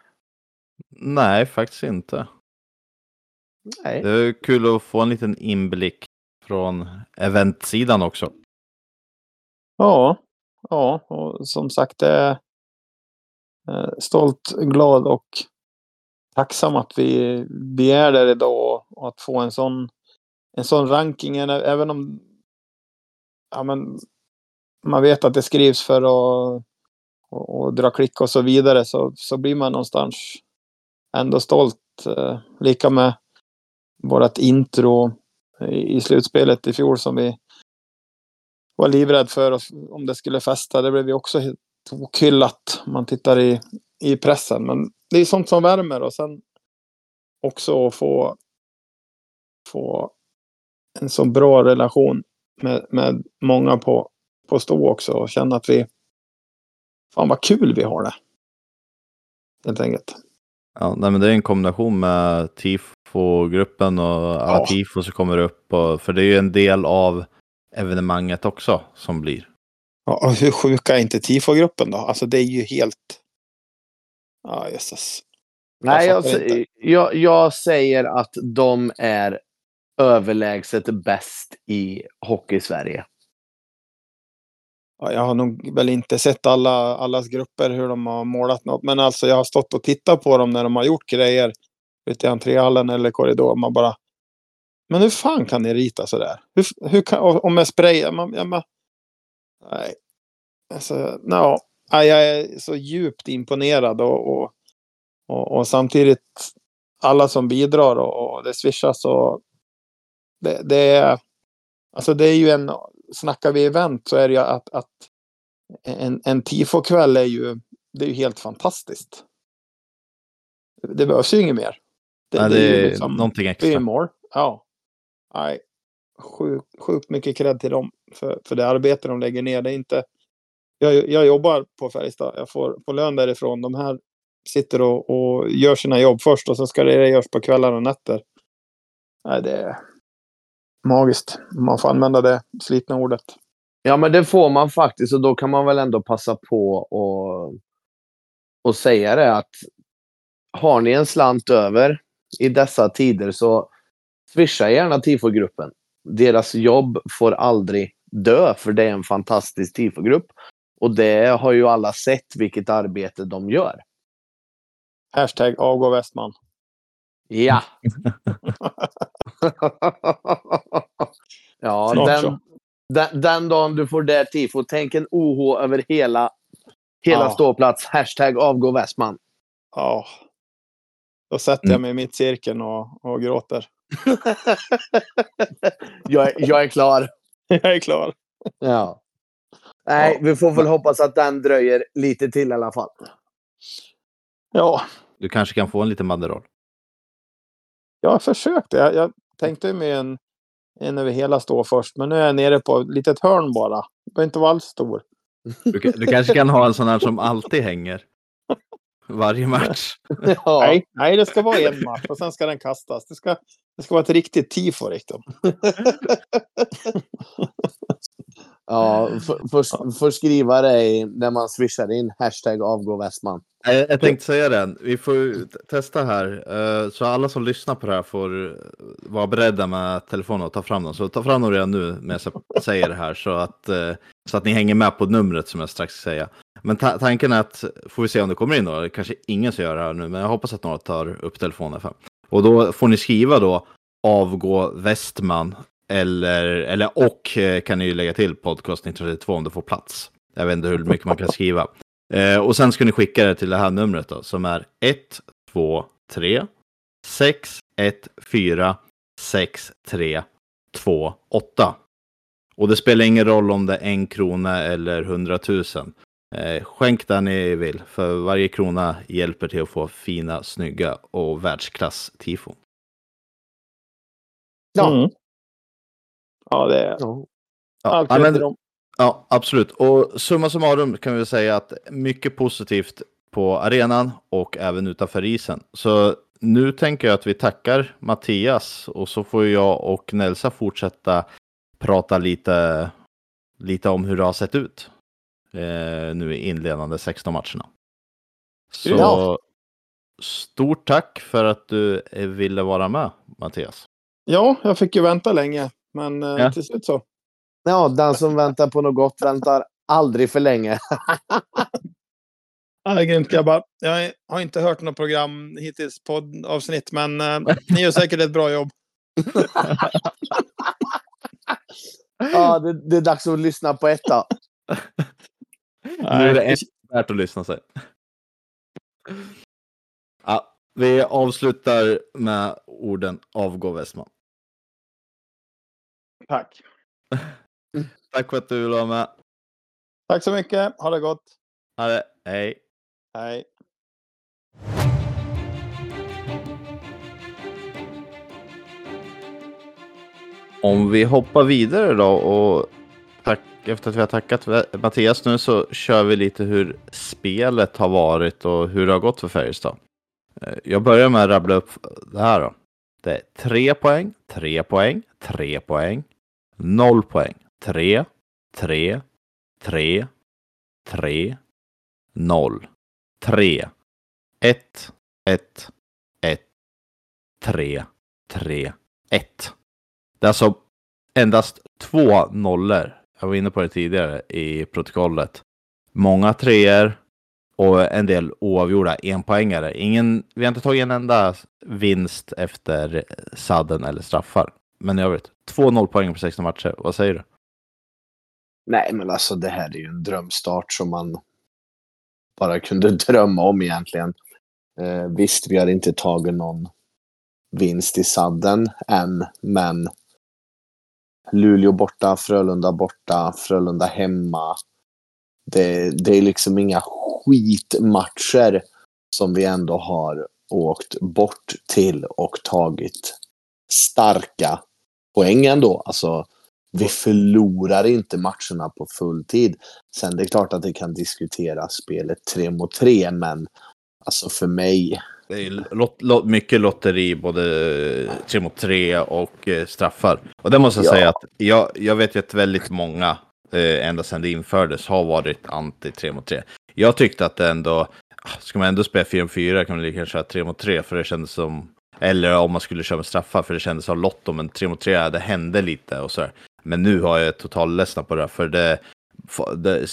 Nej, faktiskt inte. Nej. Det är kul att få en liten inblick från eventsidan också. Ja, ja, och som sagt, det är eh, stolt, glad och tacksam att vi, vi är där idag och, och att få en sån, en sån ranking, även om ja, men, man vet att det skrivs för att och, och dra klick och så vidare så, så blir man någonstans ändå stolt. Eh, lika med vårt intro i, i slutspelet i fjol som vi var livrädd för oss om det skulle fästa. Det blev vi också tokhyllat om man tittar i, i pressen. Men det är sånt som värmer och sen också få, få en så bra relation med, med många på, på stå också och känna att vi fan vad kul vi har det. Helt enkelt. Ja, nej, men det är en kombination med tifo-gruppen och alla Ja. tifo som kommer upp. Och, för det är ju en del av evenemanget också som blir. Ja, och hur sjuka är inte tifogruppen då? Alltså det är ju helt... Ja, jösses. Nej, jag, fattar sä- jag, jag säger att de är överlägset bäst i Hockey-Sverige. Ja, jag har nog väl inte sett alla, allas grupper hur de har målat något. Men alltså jag har stått och tittat på dem när de har gjort grejer ute i entréhallen eller korridor. Man bara... Men hur fan kan ni rita sådär? Hur, hur kan, och, och med spray? Man, ja, man, nej. Alltså, no. nej, jag är så djupt imponerad och, och, och, och samtidigt alla som bidrar och, och det swishas och det, det är alltså det är ju en snackar vi event så är det ju att, att en, en tifokväll är ju det är ju helt fantastiskt. Det behövs ju inget mer. Det, det ju är liksom- någonting det är extra. more. Ja. Nej. Sjukt sjuk mycket cred till dem för, för det arbete de lägger ner. Det är inte, jag, jag jobbar på Färjestad. Jag får, får lön därifrån. De här sitter och, och gör sina jobb först och sen ska det göras på kvällar och nätter. Nej, det är magiskt. om Man får använda det slitna ordet. Ja, men det får man faktiskt och då kan man väl ändå passa på och, och säga det att har ni en slant över i dessa tider så swisha gärna tifogruppen. Deras jobb får aldrig dö för det är en fantastisk tifogrupp. Och det har ju alla sett vilket arbete de gör. Hashtag avgå Westman. Ja. ja, Snart den, så. den, den dagen du får det tifo, tänk en OH över hela, hela Ja. ståplats. Hashtag avgå Westman. Ja. Då sätter jag Mm. mig i mittcirkeln och, och gråter. jag, är- jag är klar. jag är klar. Ja. Nej, Ja. vi får väl hoppas att den dröjer lite till i alla fall. Ja, Du kanske kan få en liten banderoll. jag försökte. Jag, jag tänkte med en, en över hela stå först, men nu är jag nere på ett litet hörn bara. Det behöver inte vara alls stor. Du, du kanske kan ha en sån här som alltid hänger. Varje match. Ja. Nej, nej, det ska vara en match och sen ska den kastas. Det ska, det ska vara ett riktigt tifo. Liksom. Ja, för, för, för skriva dig när man swishar in hashtag avgå Westman. Jag, jag tänkte säga det. Vi får testa här. eh, Så alla som lyssnar på det här får eh, vara beredda med telefonen och ta fram dem. Så ta fram dem redan nu när jag säger det här. Så att, eh, så att ni hänger med på numret som jag strax ska säga. Men ta tanken är att, får vi se om det kommer in då. Det kanske ingen som gör det här nu. Men jag hoppas att några tar upp telefonen. För. Och då får ni skriva då avgå Westman. Eller, eller och eh, kan ni ju lägga till podcast 1932 om det får plats. Jag vet inte hur mycket man kan skriva. Eh, och sen ska ni skicka det till det här numret då, som är 1, 2, 3, 6, 1, 4, 6, 3, 2, 8. Och det spelar ingen roll om det är en krona eller hundratusen. Eh, skänk där ni vill, för varje krona hjälper till att få fina, snygga och världsklass-tifon. Ja. Mm. Ja, det är Ja. Ja, allt ja, men-. Ja, absolut. Och summa summarum kan vi säga att mycket positivt på arenan och även utanför isen. Så nu tänker jag att vi tackar Mattias och så får jag och Nelsa fortsätta prata lite, lite om hur det har sett ut eh, nu i inledande 16 matcherna. Så Ja. stort tack för att du ville vara med Mattias. Ja, jag fick ju vänta länge, men eh, Ja. till slut så. ja, den som väntar på något gott väntar aldrig för länge. Ja, det är grymt grabbar. Jag har inte hört något program hittills, poddavsnitt, men eh, ni gör säkert ett bra jobb. Ja, det, det är dags att lyssna på ett är det en värt att lyssna sig. Ja, vi avslutar med orden avgå Westman. Tack. Tack för att du ville vara med. Tack så mycket. Ha det gott. Ha det. Hej. Hej. Om vi hoppar vidare då och efter att vi har tackat Mattias nu så kör vi lite hur spelet har varit och hur det har gått för Färjestad. Eh, jag börjar med att rabbla upp det här då. Det är tre poäng, tre poäng, tre poäng, noll poäng, tre, tre, tre, tre, noll, tre, ett, ett, ett, tre, tre, ett. Det är alltså endast två nollor. Jag var inne på det tidigare i protokollet. Många treor och en del oavgjorda enpoängare. Ingen, vi har inte tagit en enda vinst efter sadden eller straffar. Men i övrigt, två nollpoäng på 16 matcher. Vad säger du? Nej, men alltså det här är ju en drömstart som man bara kunde drömma om egentligen. Eh, visst, vi har inte tagit någon vinst i sadden än, men Luleå borta, Frölunda borta, Frölunda hemma. Det, det är liksom inga skitmatcher som vi ändå har åkt bort till och tagit starka poäng ändå. Alltså, Vi förlorar inte matcherna på full tid. Sen det är klart att det kan diskuteras spelet tre mot tre, men alltså för mig. Det är lot, lot, mycket lotteri, både tre mot tre och eh, straffar. Och det måste jag Ja. säga att jag, jag vet ju att väldigt många, eh, ända sedan det infördes, har varit anti tre mot tre. Jag tyckte att det ändå, ah, ska man ändå spela 4 mot 4 kan man lika gärna köra tre mot tre, för det kändes som, eller om man skulle köra med straffar, för det kändes som lotto, men tre mot tre, det hände lite och så. Men nu har jag total ledsnat på det, för det,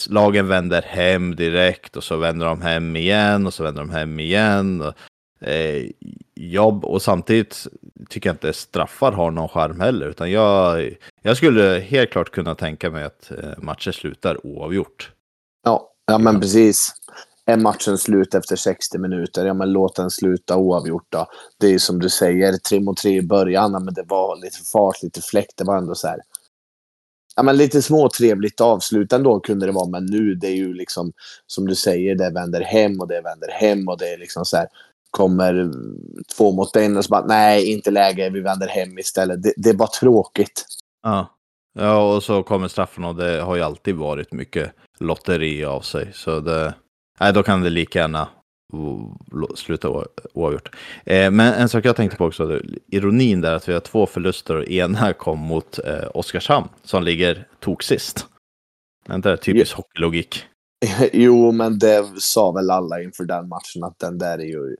lagen vänder hem direkt och så vänder de hem igen och så vänder de hem igen. Och, eh, jobb och samtidigt tycker jag inte straffar har någon charm heller, utan jag, jag skulle helt klart kunna tänka mig att eh, matcher slutar oavgjort. Ja, ja men precis. Är matchen slut efter 60 minuter, ja men låt den sluta oavgjort då. Det är ju som du säger, tre mot tre i början, ja, men det var lite fart, lite fläkt. Det var ändå så här. Ja, men lite småtrevligt avslut ändå kunde det vara, men nu det är ju liksom som du säger, det vänder hem och det vänder hem och det är liksom så här. Kommer två mot en och så bara nej, inte läge, vi vänder hem istället. Det, det är bara tråkigt. Ja. ja, och så kommer straffen och det har ju alltid varit mycket lotteri av sig. Så det, nej, då kan det lika gärna sluta oavgjort. Eh, men en sak jag tänkte på också, ironin där att vi har två förluster och ena kom mot eh, Oskarshamn som ligger toksist. Är inte det typisk hockeylogik? Jo, men det sa väl alla inför den matchen att den där är ju...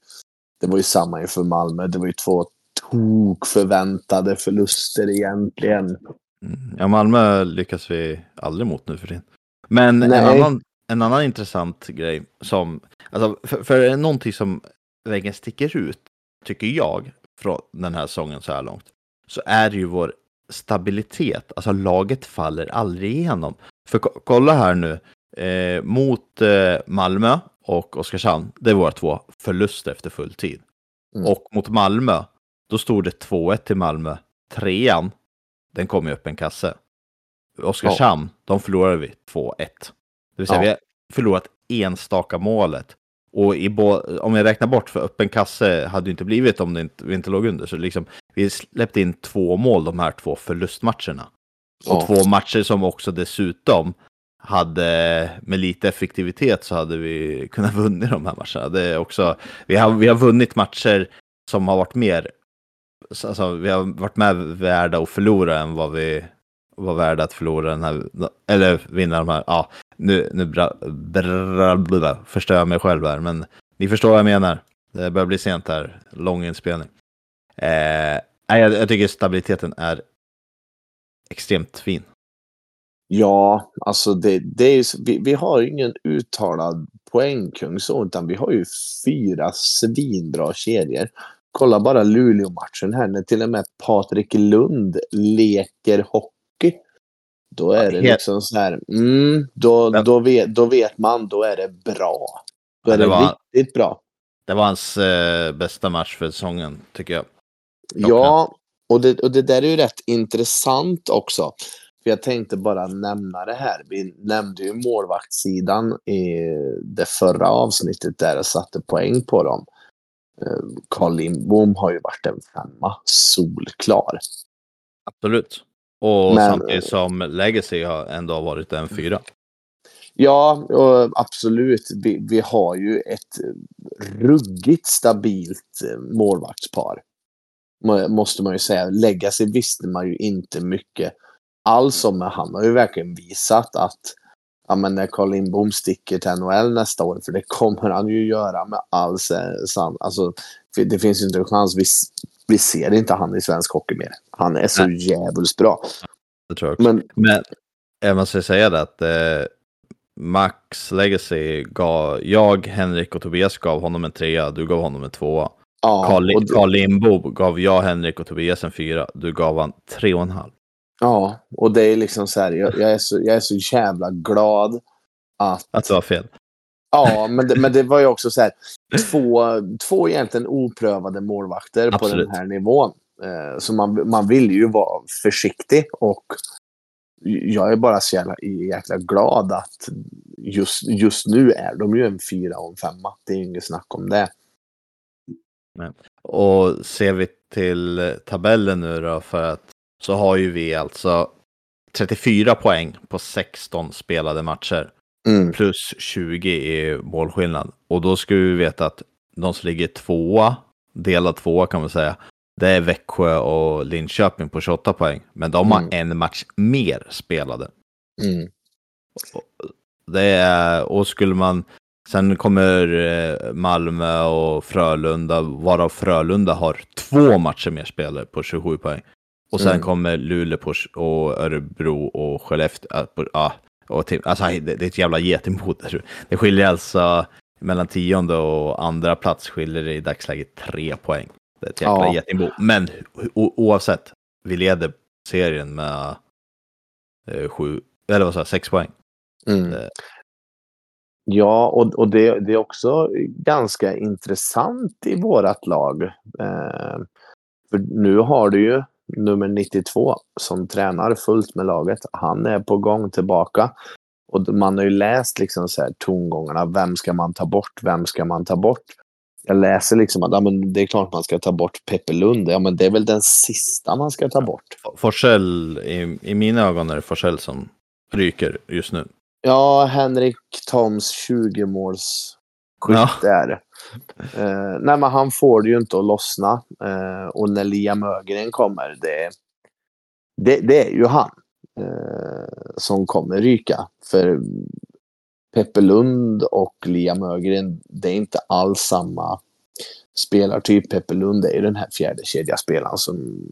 Det var ju samma inför Malmö. Det var ju två tok förväntade förluster egentligen. Mm. Ja, Malmö lyckas vi aldrig mot nu för tiden. Men en annan, en annan intressant grej som, alltså, för, för är någonting som vägen sticker ut, tycker jag, från den här säsongen så här långt, så är det ju vår stabilitet. Alltså laget faller aldrig igenom. För ko- kolla här nu, eh, mot eh, Malmö och Oskarshamn, det är våra två förluster efter full tid. Mm. Och mot Malmö, då stod det 2-1 till Malmö. Trean, den kom ju upp en kasse. Oskarshamn, de förlorade vi 2-1. Det vill säga Ja. vi har förlorat enstaka målet. Och om jag räknar bort, för öppen kasse hade ju inte blivit om det inte, vi inte låg under. Så liksom, vi släppte in två mål de här två förlustmatcherna. Och Ja. två matcher som också dessutom hade med lite effektivitet så hade vi kunnat vunnit de här matcherna. Det är också, vi, har, vi har vunnit matcher som har varit mer, alltså vi har varit med värda att förlora än vad vi var värda att förlora den här, eller vinna de här, ja, nu, nu bra, bra, bra, förstör jag mig själv här, men ni förstår vad jag menar. Det börjar bli sent här, lång inspelning. Eh, jag, jag tycker stabiliteten är extremt fin. Ja, alltså det, det är ju, så- vi, vi har ingen uttalad poängkung så, utan vi har ju fyra svinbra kedjor. Kolla bara Luleå-matchen här när till och med Patrik Lund leker hockey. Då är det liksom så här, mm, då, då, vet, då vet man, då är det bra. Då är det var- riktigt bra. Det var hans eh, bästa match för säsongen, tycker jag. Ja, och det, och det där är ju rätt intressant också. För jag tänkte bara nämna det här. Vi nämnde ju målvaktssidan i det förra avsnittet där jag satte poäng på dem. Eh, Carl Lindbom har ju varit en femma, solklar. Absolut. Och Men- samtidigt som Legacy har ändå varit en fyra. Ja, absolut. Vi, vi har ju ett ruggigt stabilt eh, målvaktspar. Må- Måste man ju säga. Legacy visste man ju inte mycket alls om, men han har ju verkligen visat att ja, men när Carl Lindbom sticker till NHL nästa år, för det kommer han ju göra med all sa- san... Alltså, det finns ju inte en chans. Vi, s- vi ser inte han i svensk hockey mer. Han är så jävligt bra. Det tror jag också. Men Men jag måste säga det att eh, Max Legacy gav, jag, Henrik och Tobias gav honom en trea, du gav honom en tvåa. ja, Carl, Carl Lindbo gav jag, Henrik och Tobias en fyra, du gav han tre och en halv. Ja, och det är liksom så här, jag, jag, är, så, jag är så jävla glad att... Att det var fel. Ja, men det, men det var ju också så här, två, två egentligen oprövade målvakter på Absolut. den här nivån. Eh, så man, man vill ju vara försiktig och jag är bara så jävla, jäkla glad att just, just nu är de ju en fyra och en femma. Det är ju inget snack om det. Och ser vi till tabellen nu då, för att så har ju vi alltså 34 poäng på 16 spelade matcher. Mm. Plus 20 i målskillnad. Och då ska vi veta att de som ligger tvåa, delad tvåa kan man säga, det är Växjö och Linköping på 28 poäng. Men de har Mm. en match mer spelade. Mm. Det är, och skulle man, sen kommer eh, Malmö och Frölunda, varav Frölunda har två matcher mer spelare på 27 poäng. Och sen Mm. kommer Luleå och Örebro och Skellefteå. på- Ja, och till, alltså, det, det är ett jävla getingbo. Det skiljer alltså mellan tionde och andra plats skiljer det i dagsläget tre poäng. Det är ett jäkla Ja. getingbo. Men oavsett, vi leder serien med eh, sju, eller vad sa jag, sex poäng. Mm. Eh. Ja, och, och det, det är också ganska intressant i vårat lag. Eh, för nu har du ju nummer 92 som tränar fullt med laget. Han är på gång tillbaka. Och man har ju läst liksom så här tongångarna. Vem ska man ta bort? Vem ska man ta bort? Jag läser liksom att ja, men det är klart man ska ta bort Peppe Lund. Ja, men det är väl den sista man ska ta bort. Forsell, i, i mina ögon är det Forsell som ryker just nu. Ja, Henrik Toms 20-måls Ja. där. Eh, nej, men han får det ju inte att lossna. Eh, och när Liam Ögren kommer, det, det, det är ju han eh, som kommer ryka. För Peppe Lund och Liam Ögren, det är inte alls samma spelartyp. Peppe Lund är ju den här fjärde kedjaspelaren som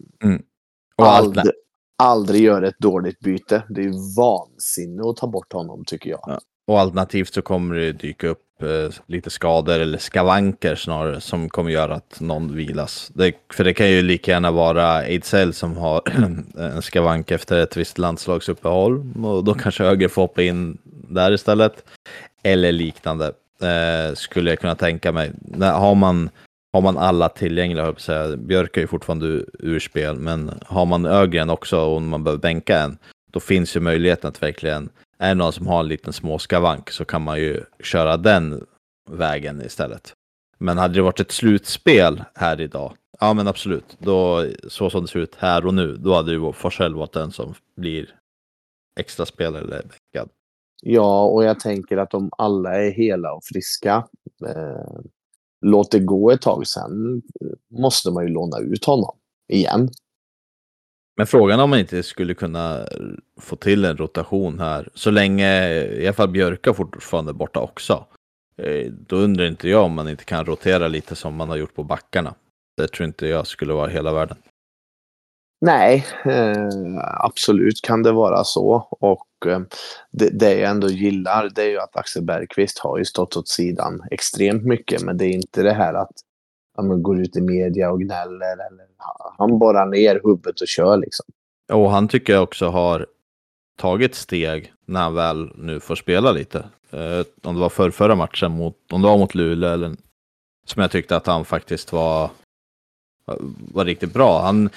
allt, aldrig, aldrig gör ett dåligt byte. Det är ju vansinne att ta bort honom tycker jag. och alternativt så kommer det dyka upp Eh, lite skador eller skavanker snarare som kommer göra att någon vilas. Det, för det kan ju lika gärna vara Ejdsell som har en skavank efter ett visst landslagsuppehåll och då kanske Höger får hoppa in där istället. Eller liknande eh, skulle jag kunna tänka mig. Har, man, har man alla tillgängliga, jag säga. Björk är ju fortfarande ur spel, men har man Ögren också och man behöver bänka en, då finns ju möjligheten att verkligen är det någon som har en liten småskavank så kan man ju köra den vägen istället. Men hade det varit ett slutspel här idag, ja men absolut, då, så som det ser ut här och nu, då hade ju Forsell varit den som blir extra spelare eller bänkad. Ja, och jag tänker att om alla är hela och friska, eh, låt det gå ett tag. Sen måste man ju låna ut honom igen. Men frågan om man inte skulle kunna få till en rotation här, så länge i alla fall Björka fortfarande är borta också. Eh, då undrar inte jag om man inte kan rotera lite som man har gjort på backarna. Det tror inte jag skulle vara hela världen. Nej, eh, absolut kan det vara så. Och eh, det, det jag ändå gillar det är ju att Axel Bergqvist har ju stått åt sidan extremt mycket. Men det är inte det här att ja, man går ut i media och gnäller. Eller, han borrar ner huvudet och kör liksom. Och han tycker jag också har tagit steg när han väl nu får spela lite. Eh, om det var för förra matchen, mot, om det var mot Luleå eller som jag tyckte att han faktiskt var, var riktigt bra. Han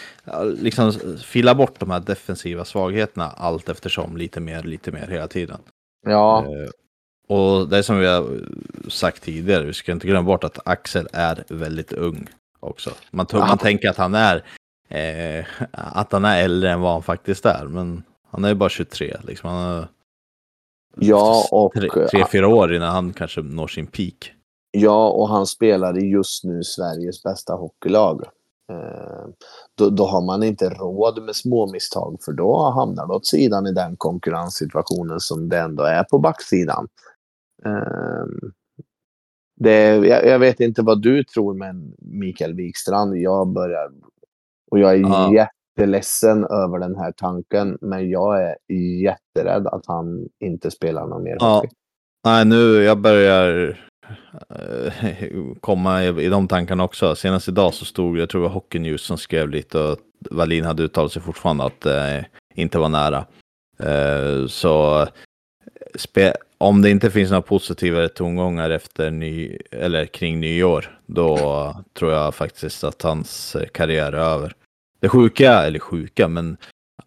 liksom filar bort de här defensiva svagheterna allt eftersom lite mer, lite mer hela tiden. Ja, Eh, och det är som vi har sagt tidigare, vi ska inte glömma bort att Axel är väldigt ung också. Man, man tänker att han är eh, att han är äldre än vad han faktiskt är, men han är ju bara 23. Liksom. Han är ja, och, tre, tre, fyra år innan han kanske når sin peak. ja, och han spelar i just nu Sveriges bästa hockeylag. Eh, då, då har man inte råd med små misstag för då hamnar du åt sidan i den konkurrenssituationen som det ändå är på backsidan. Eh, det, jag, jag vet inte vad du tror med Mikael Wikstrand. Jag börjar... Och jag är Ja. jätteledsen över den här tanken. Men jag är jätterädd att han inte spelar någon mer Ja. hockey. Nej, nu jag börjar eh, komma i, i de tankarna också. Senast idag så stod, jag tror det var Hockey News som skrev lite och Wallin hade uttalat sig fortfarande att eh, inte var nära. Eh, så spe, om det inte finns några positivare tongångar efter ny, eller kring nyår, då tror jag faktiskt att hans eh, karriär är över. Det sjuka, eller sjuka, men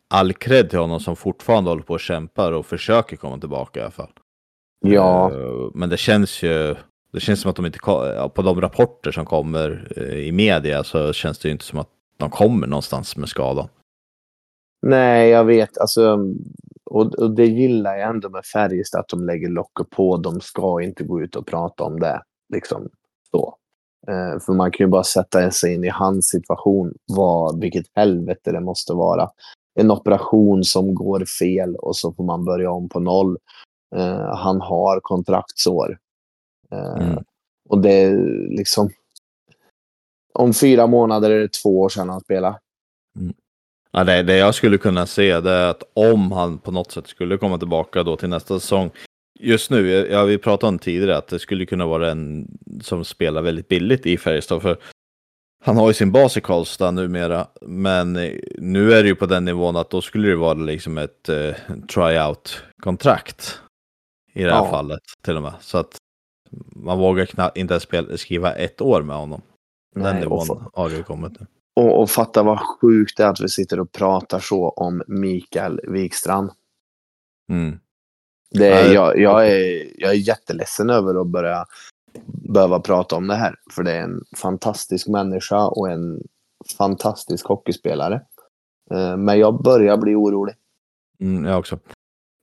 all cred till honom som fortfarande håller på och kämpar och försöker komma tillbaka i alla fall. Ja. Eh, Men det känns ju, det känns som att de inte, på de rapporter som kommer eh, i media så känns det ju inte som att de kommer någonstans med skadan. Nej, jag vet. Alltså, och, och det gillar jag ändå med Färjestad, att de lägger locket på. De ska inte gå ut och prata om det. Liksom så. Eh, för man kan ju bara sätta sig in i hans situation, vad, vilket helvete det måste vara. En operation som går fel och så får man börja om på noll. Eh, han har kontraktsår. Eh, Mm. Och det är liksom... Om fyra månader är det två år sedan han spelade. Ja, det, det jag skulle kunna se det är att om han på något sätt skulle komma tillbaka då till nästa säsong. Just nu, ja, vi pratade om tidigare att det skulle kunna vara en som spelar väldigt billigt i Färjestad. För han har ju sin bas i Karlstad numera. Men eh, nu är det ju på den nivån att då skulle det vara liksom ett eh, tryout-kontrakt. I det här Ja. fallet till och med. Så att man vågar knappt inte ens skriva ett år med honom. Den Nej, nivån har det ju kommit nu. Och, och fatta vad sjukt det är att vi sitter och pratar så om Mikael Wikstrand. Mm. Det är, jag, jag, är, jag är jätteledsen över att börja behöva prata om det här. För det är en fantastisk människa och en fantastisk hockeyspelare. Eh, Men jag börjar bli orolig. Mm, jag också.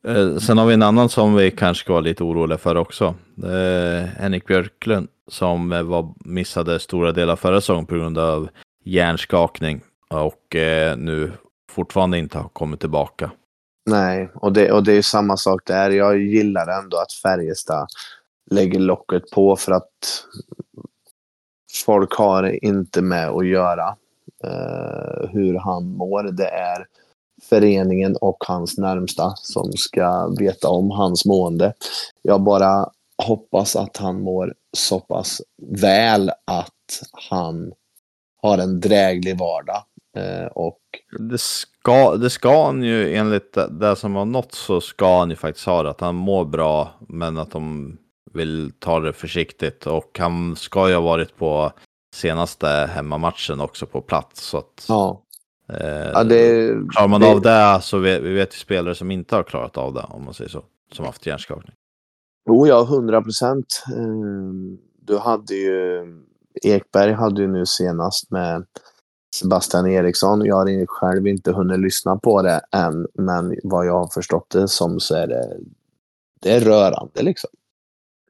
Eh, sen har vi en annan som vi kanske ska vara lite oroliga för också. Är Henrik Björklund som eh, var, missade stora delar förra säsongen på grund av hjärnskakning och eh, nu fortfarande inte har kommit tillbaka. Nej, och det, och det är samma sak där. Jag gillar ändå att Färjestad lägger locket på för att folk har inte med att göra eh, hur han mår. Det är föreningen och hans närmsta som ska veta om hans mående. Jag bara hoppas att han mår så pass väl att han har en dräglig vardag. Eh, och Det ska, det ska han ju enligt det- som har nått så ska han ju faktiskt ha det. Att han mår bra men att de vill ta det försiktigt. Och han ska ju ha varit på senaste hemmamatchen också på plats. Så att, ja, eh, ja det, Klarar man det- av det så vet vi vet ju spelare som inte har klarat av det om man säger så. Som haft hjärnskakning. Jo, ja, hundra procent. Du hade ju... Ekberg hade ju nu senast med Sebastian Eriksson. Jag har själv inte hunnit lyssna på det än, men vad jag har förstått det som så är det, det är rörande liksom.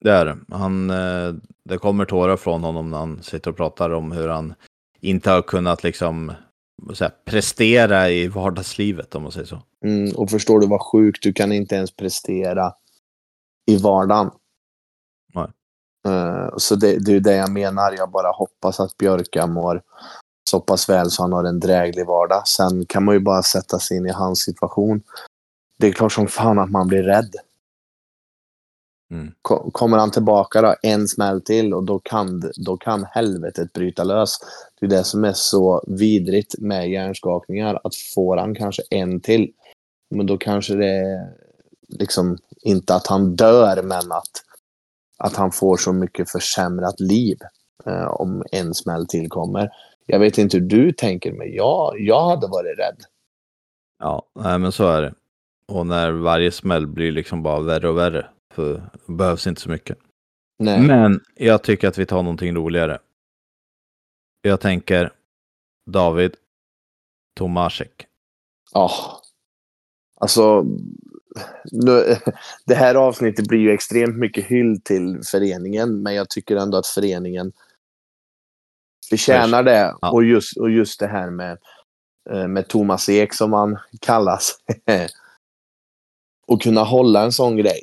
Det är det. Han, eh, det kommer tårar från honom när han sitter och pratar om hur han inte har kunnat liksom här, prestera i vardagslivet om man säger så. Mm, och förstår du vad sjukt, du kan inte ens prestera i vardagen. Eh, så det, det är det jag menar. Jag bara hoppas att Björka mår så pass väl så han har en dräglig vardag. Sen kan man ju bara sätta sig in i hans situation. Det är klart som fan att man blir rädd. Mm. Ko- Kommer han tillbaka då, en smäll till och då kan, då kan helvetet bryta lös. Det är det som är så vidrigt med hjärnskakningar. Att får han kanske en till, men då kanske det är liksom inte att han dör, men att, att han får så mycket försämrat liv eh, om en smäll till kommer. Jag vet inte hur du tänker, men jag, jag hade varit rädd. Ja, nej, men så är det. Och när varje smäll blir liksom bara värre och värre. För det behövs inte så mycket. Nej. Men jag tycker att vi tar någonting roligare. Jag tänker David Tomasek. Ja. Alltså, nu, det här avsnittet blir ju extremt mycket hyll till föreningen, men jag tycker ändå att föreningen förtjänar det. Ja. Och, just, och just det här med, eh, med Thomas Ek, som han kallas. och kunna hålla en sån grej.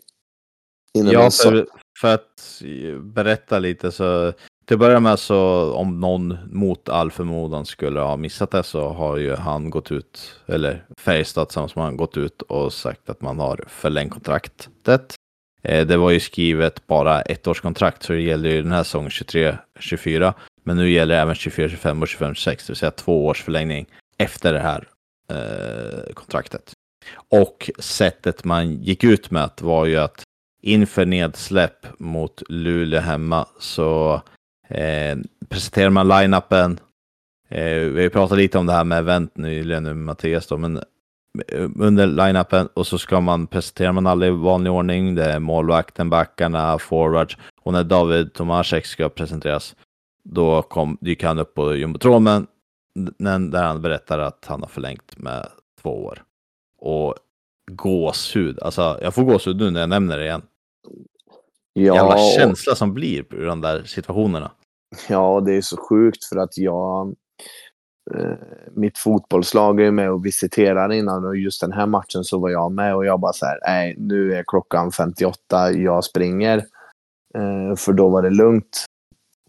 Ja, för, för att berätta lite så till att börja med så om någon mot all förmodan skulle ha missat det så har ju han gått ut, eller Färjestad tillsammans med han gått ut och sagt att man har förlängt kontraktet. Eh, det var ju skrivet bara ett års kontrakt så det gäller ju den här säsongen 23-24. Men nu gäller det även 24-25 och 25-26, det vill säga två års förlängning efter det här eh, kontraktet. Och sättet man gick ut med var ju att inför nedsläpp mot Luleå hemma så eh, presenterar man line-upen. Eh, vi pratat lite om det här med event nyligen nu med Mattias då, men eh, under line-upen och så ska man presentera man alla i vanlig ordning. Det är målvakten, backarna, forwards och när David Tomasek ska presenteras då kom, dyker han upp på jumbotronen där han berättar att han har förlängt med två år. Och gåshud, alltså jag får gåshud nu när jag nämner det igen. Ja, Jävla känsla som blir ur de där situationerna. Ja, det är så sjukt för att jag... Eh, mitt fotbollslag är med och visiterar innan och just den här matchen så var jag med och jag bara så här, nej, nu är klockan 58, jag springer. Eh, för då var det lugnt.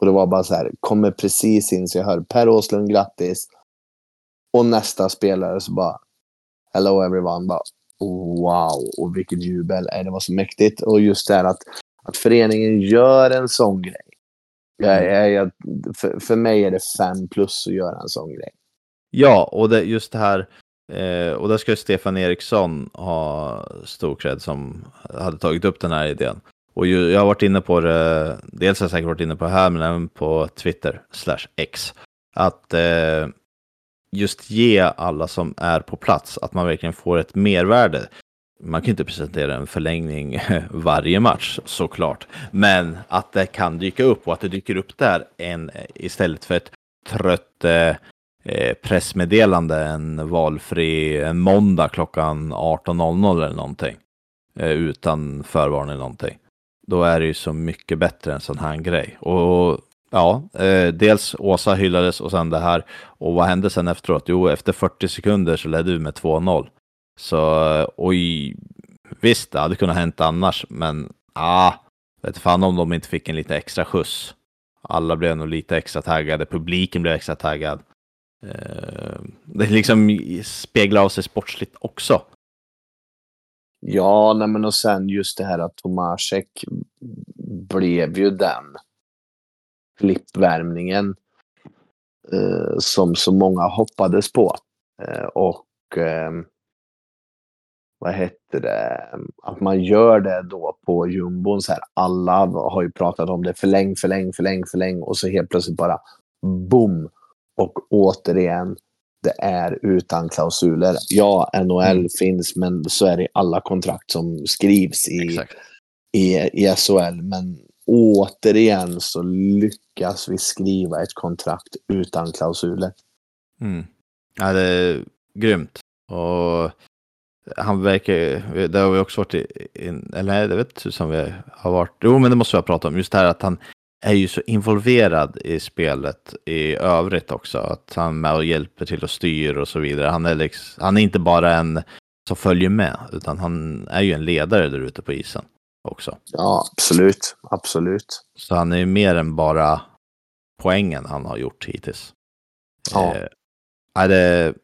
Och det var bara så här, kommer precis in så jag hör Per Åslund, grattis. Och nästa spelare så bara, hello everyone, bara, wow, och vilket jubel. Det var så mäktigt. Och just det här att, att föreningen gör en sån grej. Jag, jag, jag, för, för mig är det fem plus att göra en sån grej. Ja, och det, just det här, eh, och där ska Stefan Eriksson ha stor cred som hade tagit upp den här idén. Och ju, jag har varit inne på det, dels har jag säkert varit inne på det här, men även på Twitter, slash X, att eh, just ge alla som är på plats, att man verkligen får ett mervärde. Man kan inte presentera en förlängning varje match såklart, men att det kan dyka upp och att det dyker upp där en, istället för ett trött eh, eh pressmeddelande en valfri en måndag klockan 18.00 eller någonting. Eh, utan förvarning någonting. Då är det ju så mycket bättre en sån här grej. Och ja, eh, dels Åsa hyllades och sen det här. Och vad hände sen efteråt? Jo, efter 40 sekunder så ledde vi med 2-0. Så eh, oj, visst, det hade kunnat hänt annars, men ah, vet fan om de inte fick en lite extra skjuts. Alla blev nog lite extra taggade, publiken blev extra taggad. Eh, Det liksom speglar av sig sportsligt också. Ja, nej, men och sen just det här att Tomasek blev ju den flippvärmningen eh, som så många hoppades på. Eh, och eh, vad hette det? Att man gör det då på jumbon så här. Alla har ju pratat om det. Förläng, förläng, förläng, förläng. Och så helt plötsligt bara boom. Och återigen, det är utan klausuler. Ja, NHL Mm. finns, men så är det i alla kontrakt som skrivs i, Exakt. i, i SHL. Men återigen så lyckas vi skriva ett kontrakt utan klausuler. Mm. Ja, det är grymt. Och han verkar, det har vi också varit i, in, eller nej, det vet som vi har varit, jo men det måste vi ha pratat om, just det här att han är ju så involverad i spelet i övrigt också, att han med och hjälper till och styr och så vidare. Han är, liksom, han är inte bara en som följer med, utan han är ju en ledare där ute på isen också. Ja, absolut. Absolut. Så han är ju mer än bara poängen han har gjort hittills. Ja. Eh, är det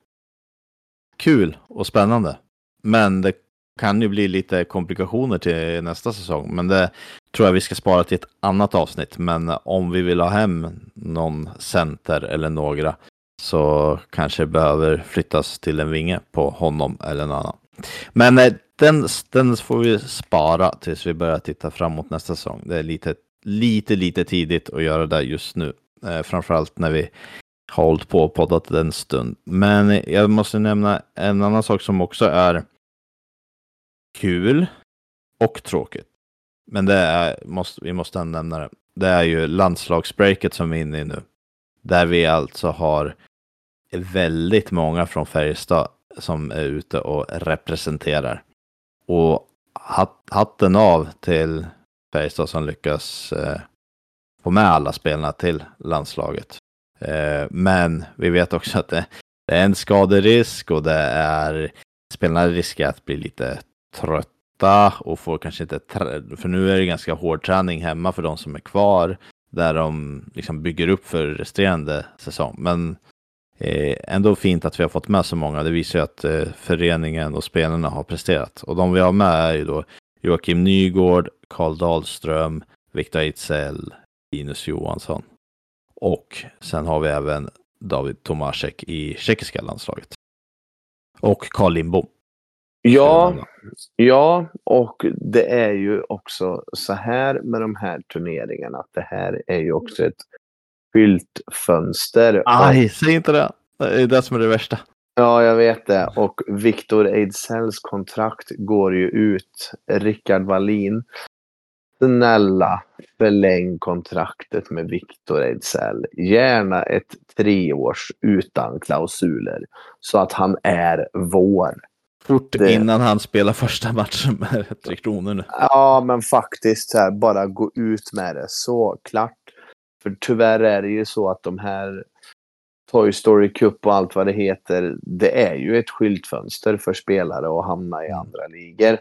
kul och spännande. Men det kan ju bli lite komplikationer till nästa säsong. Men det tror jag vi ska spara till ett annat avsnitt. Men om vi vill ha hem någon center eller några så kanske det behöver flyttas till en vinge på honom eller någon annan. Men eh, den, den får vi spara tills vi börjar titta framåt nästa säsong. Det är lite, lite, lite tidigt att göra det just nu. Eh, framförallt när vi har hållit på och poddat en stund. Men jag måste nämna en annan sak som också är kul och tråkigt. Men det är, måste, vi måste nämna det. Det är ju landslagsbreaket som vi är inne i nu. Där vi alltså har väldigt många från Färjestad som är ute och representerar. Och hat, hatten av till Färjestad som lyckas eh, få med alla spelarna till landslaget. Eh, men vi vet också att det, det är en skaderisk och det är spelarna riskerar att bli lite trötta och får kanske inte, för nu är det ganska hård träning hemma för de som är kvar där de liksom bygger upp för resterande säsong. Men eh, ändå fint att vi har fått med så många. Det visar ju att eh, föreningen och spelarna har presterat. Och de vi har med är ju då Joakim Nygård, Karl Dahlström, Viktor Ejdsell, Linus Johansson. Och sen har vi även David Tomasek i tjeckiska landslaget. Och Carl Lindbom. Ja, ja, och det är ju också så här med de här turneringarna att det här är ju också ett skyltfönster. Aj, säg inte det. Det är det som är det värsta. Ja, jag vet det. Och Victor Ejdsells kontrakt går ju ut. Rickard Wallin snälla förläng kontraktet med Victor Ejdsell. Gärna ett treårs utan klausuler. Så att han är vår. Fort Det- innan han spelar första matchen med Tre Kronor nu. Ja, men faktiskt så här, bara gå ut med det. Så klart. För tyvärr är det ju så att de här Toy Story Cup och allt vad det heter, det är ju ett skyltfönster för spelare att hamna i andra ligor.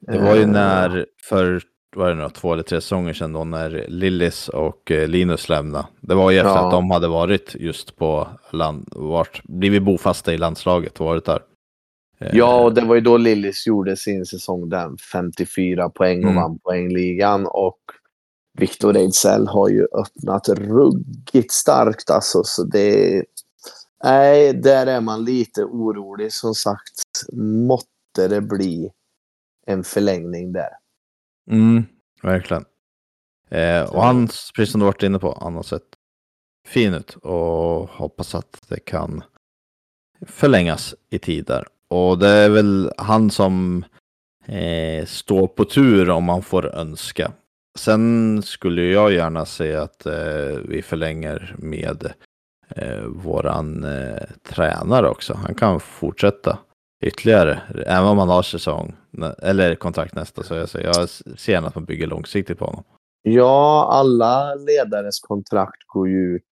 Det var ju Eh, när, för vad är det nu, två eller tre säsonger sedan då, när Lillis och eh, Linus lämnade. Det var ju efter Ja. att de hade varit just på land, vart, blivit bofasta i landslaget och varit där. Eh, Ja, och det var ju då Lillis gjorde sin säsong den 54 poäng och Mm. vann poängligan. Och Victor Ejdsell har ju öppnat ruggigt starkt alltså. Så det... Nej, där är man lite orolig. Som sagt, måtte det bli en förlängning där. Mm, verkligen. Eh, och han, precis som du varit inne på, han har sett fin ut och hoppas att det kan förlängas i tid där. Och det är väl han som eh, står på tur om man får önska. Sen skulle jag gärna se att eh, vi förlänger med eh, våran eh, tränare också. Han kan fortsätta ytterligare, även om han har säsong eller kontrakt nästa. Så jag, säger, jag ser gärna att man bygger långsiktigt på honom. Ja, alla ledares kontrakt går ju ut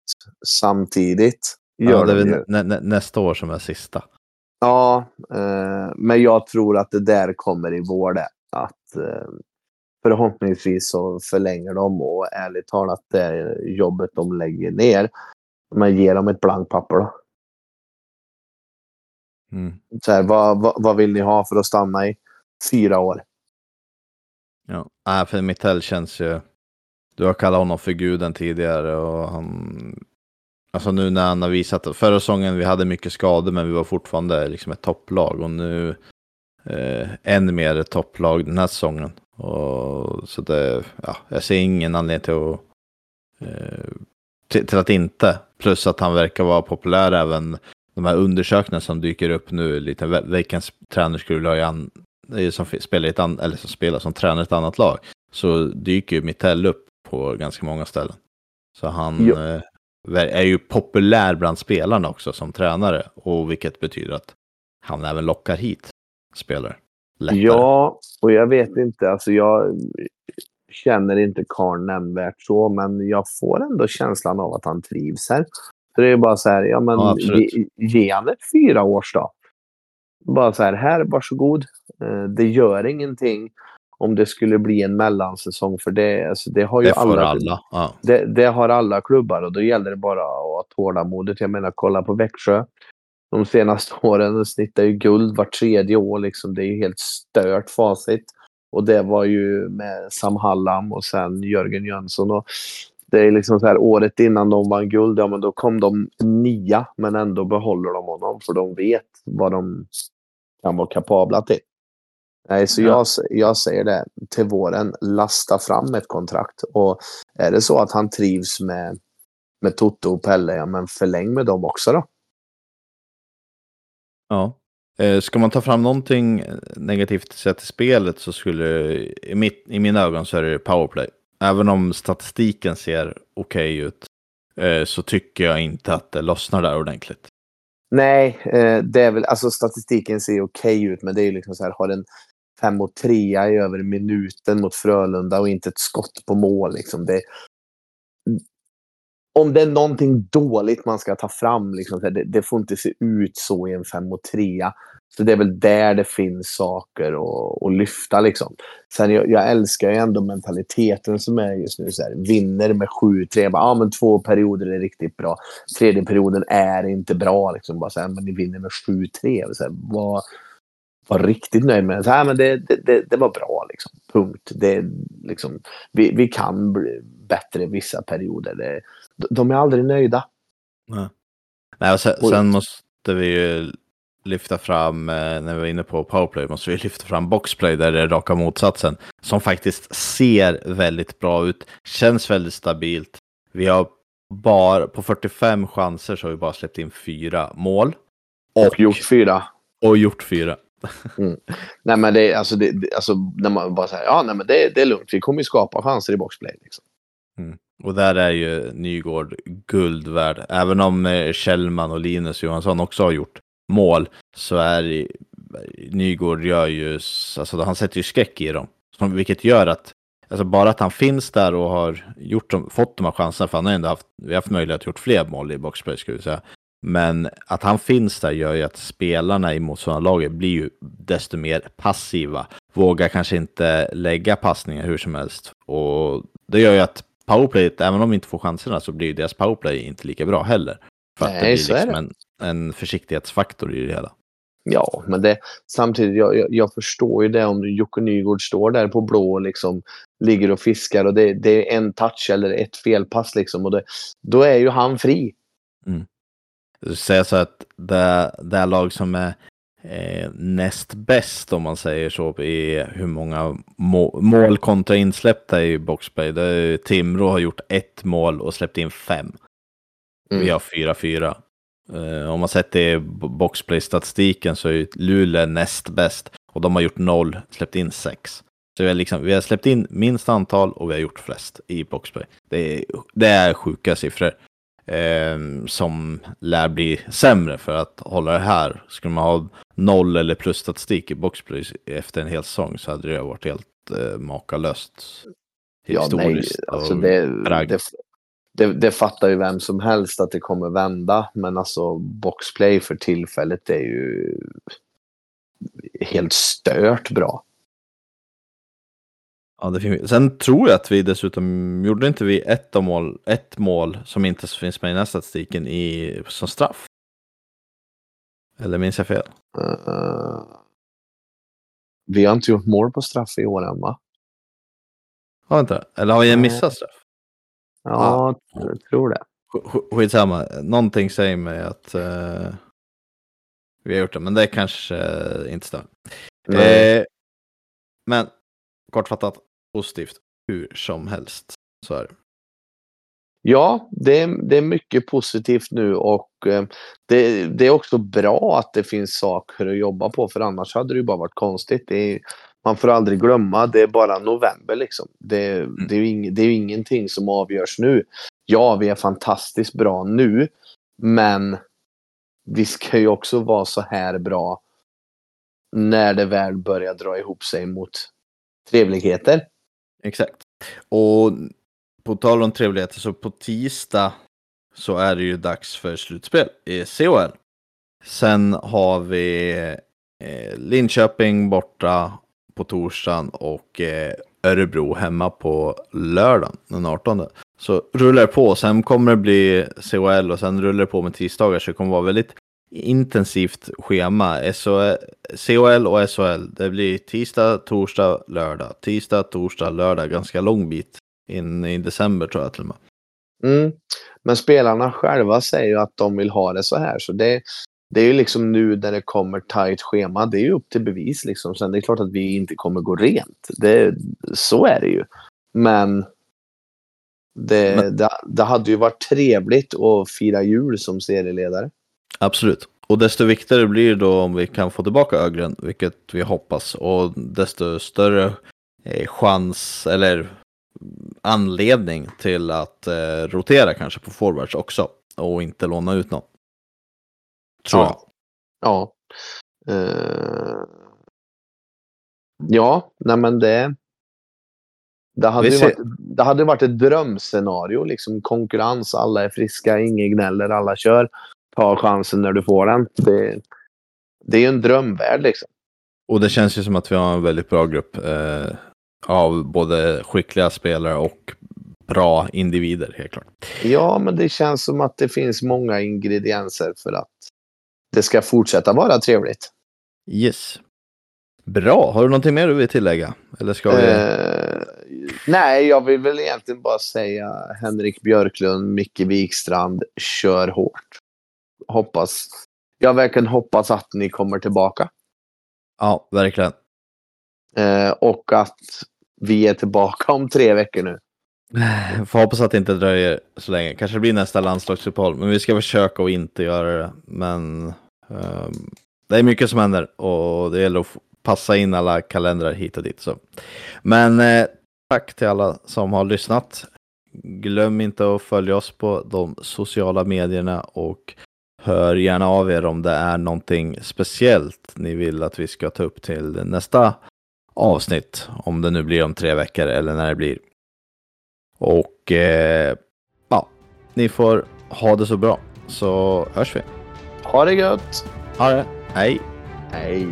samtidigt. Ja, det är de nä, nä, nästa år som är sista. Ja, eh, men jag tror att det där kommer i vår det. Att eh, förhoppningsvis så förlänger de och ärligt talat det jobbet de lägger ner. Man ger dem ett blankt papper då. Mm. Så här, vad, vad, vad vill ni ha för att stanna i fyra år? Ja. Nej, för Mittell känns ju... Du har kallat honom för guden tidigare och han... Alltså nu när han har visat... Förra säsongen vi hade mycket skador men vi var fortfarande liksom ett topplag och nu eh, än mer ett topplag den här säsongen. Och, så det, ja, jag ser ingen anledning till att, eh, till, till att inte. Plus att han verkar vara populär även de här undersökningarna som dyker upp nu. Lite ve- veckans tränare skulle vilja ha i an, som spelar ett an, eller som spelar som tränare i ett annat lag. Så dyker ju Mittell upp på ganska många ställen. Så han eh, är ju populär bland spelarna också som tränare. Och vilket betyder att han även lockar hit spelare. Lättare. Ja, och jag vet inte. Alltså jag känner inte Karl nämnvärt så, men jag får ändå känslan av att han trivs här. Så det är bara så här, ja men Ja, ge, ge han ett fyra års då. Bara så här, här, varsågod. Eh, Det gör ingenting om det skulle bli en mellansäsong, för det, alltså, det har ju det alla. alla. Ja. Det, det har alla klubbar och då gäller det bara att ha tålamodet. Jag menar, kolla på Växjö. De senaste åren snittar ju guld vart tredje år. Liksom. Det är ju helt stört facit. Och det var ju med Sam Hallam och sen Jörgen Jönsson. Och det är liksom så här, året innan de vann guld, ja men då kom de nia, men ändå behåller de honom för de vet vad de kan vara kapabla till. Nej, så Ja. jag, jag säger det till våren, lasta fram ett kontrakt. Och är det så att han trivs med, med Toto och Pelle, ja men förläng med dem också då. Ja. Eh, Ska man ta fram någonting negativt sett i spelet så skulle, i, mitt, i mina ögon så är det powerplay. Även om statistiken ser okej ut eh, så tycker jag inte att det lossnar där ordentligt. Nej, eh, det är väl, alltså statistiken ser okej ut, men det är ju liksom så här, har en fem och trea i över minuten mot Frölunda och inte ett skott på mål. Liksom. Det, om det är någonting dåligt man ska ta fram, liksom, det, det får inte se ut så i en fem och trea. Så det är väl där det finns saker att, att lyfta. Liksom. Sen jag, jag älskar ju ändå mentaliteten som är just nu. Så här, vinner med 7-3. bara, Ja, men två perioder är riktigt bra. Tredje perioden är inte bra. Liksom. Bara så här, men ni vinner med 7-3. Så här, Var, var riktigt nöjd med det. Så här, men det, det, det, det var bra. Liksom. Punkt. Det, liksom, vi, vi kan bli bättre vissa perioder. Det, de är aldrig nöjda. Nej. Nej, och sen, sen måste vi ju lyfta fram, eh, när vi var inne på powerplay, måste vi lyfta fram boxplay där det är raka motsatsen. Som faktiskt ser väldigt bra ut, känns väldigt stabilt. Vi har bara, på 45 chanser så har vi bara släppt in fyra mål. Och gjort fyra. och gjort fyra. Nej, men det, alltså, det, alltså, när man bara säger ja, nej, men det, det är lugnt. Vi kommer ju skapa chanser i boxplay. Liksom. Och där är ju Nygård guld värd. Även om eh, Kjellman och Linus Johansson också har gjort mål så är Nygård gör ju, alltså han sätter ju skräck i dem. Som- Vilket gör att, alltså bara att han finns där och har gjort dem, fått de här chanserna, för han har ändå haft, vi har haft möjlighet att gjort fler mål i boxplay skulle jag säga. Men att han finns där gör ju att spelarna i motståndarlaget blir ju desto mer passiva. Vågar kanske inte lägga passningar hur som helst. Och det gör ju att powerplayet, även om vi inte får chanserna, så blir ju deras powerplay inte lika bra heller. För att Nej, det blir så liksom en, en försiktighetsfaktor i det hela. Ja, men det, samtidigt, jag, jag, jag förstår ju det om Jocke Nygård står där på blå och liksom ligger och fiskar och det, det är en touch eller ett felpass liksom och det, då är ju han fri. Säga så att det, det lag som är eh, näst bäst om man säger så i hur många må, mål kontra insläppta i boxplay. Det är, Timrå har gjort ett mål och släppt in fem. Mm. Vi har 4-4. Eh, om man sett det i bo- boxplay-statistiken så är Luleå näst bäst. Och de har gjort noll, släppt in sex. Så vi har, liksom, vi har släppt in minst antal och vi har gjort flest i boxplay. Det är, det är sjuka siffror. Eh, som lär bli sämre för att hålla det här. Skulle man ha noll eller plus statistik i boxplay efter en hel säsong så hade det varit helt eh, makalöst. Ja, nej, Historiskt alltså och det, det, det, det fattar ju vem som helst att det kommer vända. Men alltså boxplay för tillfället är ju helt stört bra. Ja, det finns. Sen tror jag att vi dessutom, gjorde inte vi ett, mål, ett mål som inte finns med i den här statistiken i, som straff? Eller minns jag fel? Uh, vi har inte gjort mål på straff i år än va? Har vi inte? Eller har vi missad straff? Ja, jag tror det. Sk- sk- Skitsamma, någonting säger mig att eh, vi har gjort det, men det kanske eh, inte. Nej. Eh, men kortfattat, positivt, hur som helst. Så är det. Ja, det är, det är mycket positivt nu och eh, det, det är också bra att det finns saker att jobba på för annars hade det ju bara varit konstigt. Det är, man får aldrig glömma, det är bara november liksom. Det, det, är ju ing, det är ju ingenting som avgörs nu. Ja, vi är fantastiskt bra nu, men vi ska ju också vara så här bra när det väl börjar dra ihop sig mot trevligheter. Exakt. Och på tal om trevligheter, så på tisdag så är det ju dags för slutspel i CHL. Sen har vi eh, Linköping borta på torsdagen och eh, Örebro hemma på lördagen den 18. Så rullar det på. Sen kommer det bli CHL och sen rullar det på med tisdagar så det kommer vara väldigt intensivt schema. SHL, CHL och SHL. Det blir tisdag, torsdag, lördag. Tisdag, torsdag, lördag. Ganska lång bit in i december tror jag till och med. Mm. Men spelarna själva säger ju att de vill ha det så här. Så det, det är ju liksom nu när det kommer tajt schema. Det är ju upp till bevis liksom. Sen det är klart att vi inte kommer gå rent. Det, så är det ju. Men det, Men- det, det hade ju varit trevligt att fira jul som serieledare. Absolut. Och desto viktigare blir det då om vi kan få tillbaka Ögren, vilket vi hoppas. Och desto större eh, chans, eller anledning till att eh, rotera kanske på forwards också. Och inte låna ut någon. Tror jag. Ja. Eh, ja, nej men det... Det hade, ju ser- varit, det hade varit ett drömscenario. Liksom konkurrens, alla är friska, ingen gnäller, alla kör. Ta chansen när du får den. Det, det är ju en drömvärld liksom. Och det känns ju som att vi har en väldigt bra grupp eh, av både skickliga spelare och bra individer, helt klart. Ja, men det känns som att det finns många ingredienser för att det ska fortsätta vara trevligt. Yes. Bra, har du någonting mer du vill tillägga? Eller ska vi... Eh, nej, jag vill väl egentligen bara säga Henrik Björklund, Micke Wikstrand, kör hårt. Hoppas. Jag verkligen hoppas att ni kommer tillbaka. Ja, verkligen. Eh, och att vi är tillbaka om tre veckor nu. Får hoppas att det inte dröjer så länge. Kanske det blir nästa landslagsuppehåll, men vi ska försöka att inte göra det. Men Ehm, det är mycket som händer och det gäller att passa in alla kalendrar hit och dit. Så. Men eh, tack till alla som har lyssnat. Glöm inte att följa oss på de sociala medierna och hör gärna av er om det är någonting speciellt ni vill att vi ska ta upp till nästa avsnitt. Om det nu blir om tre veckor eller när det blir. Och eh, ja, ni får ha det så bra så hörs vi. Ha det gött! Ha det, hej! Hej!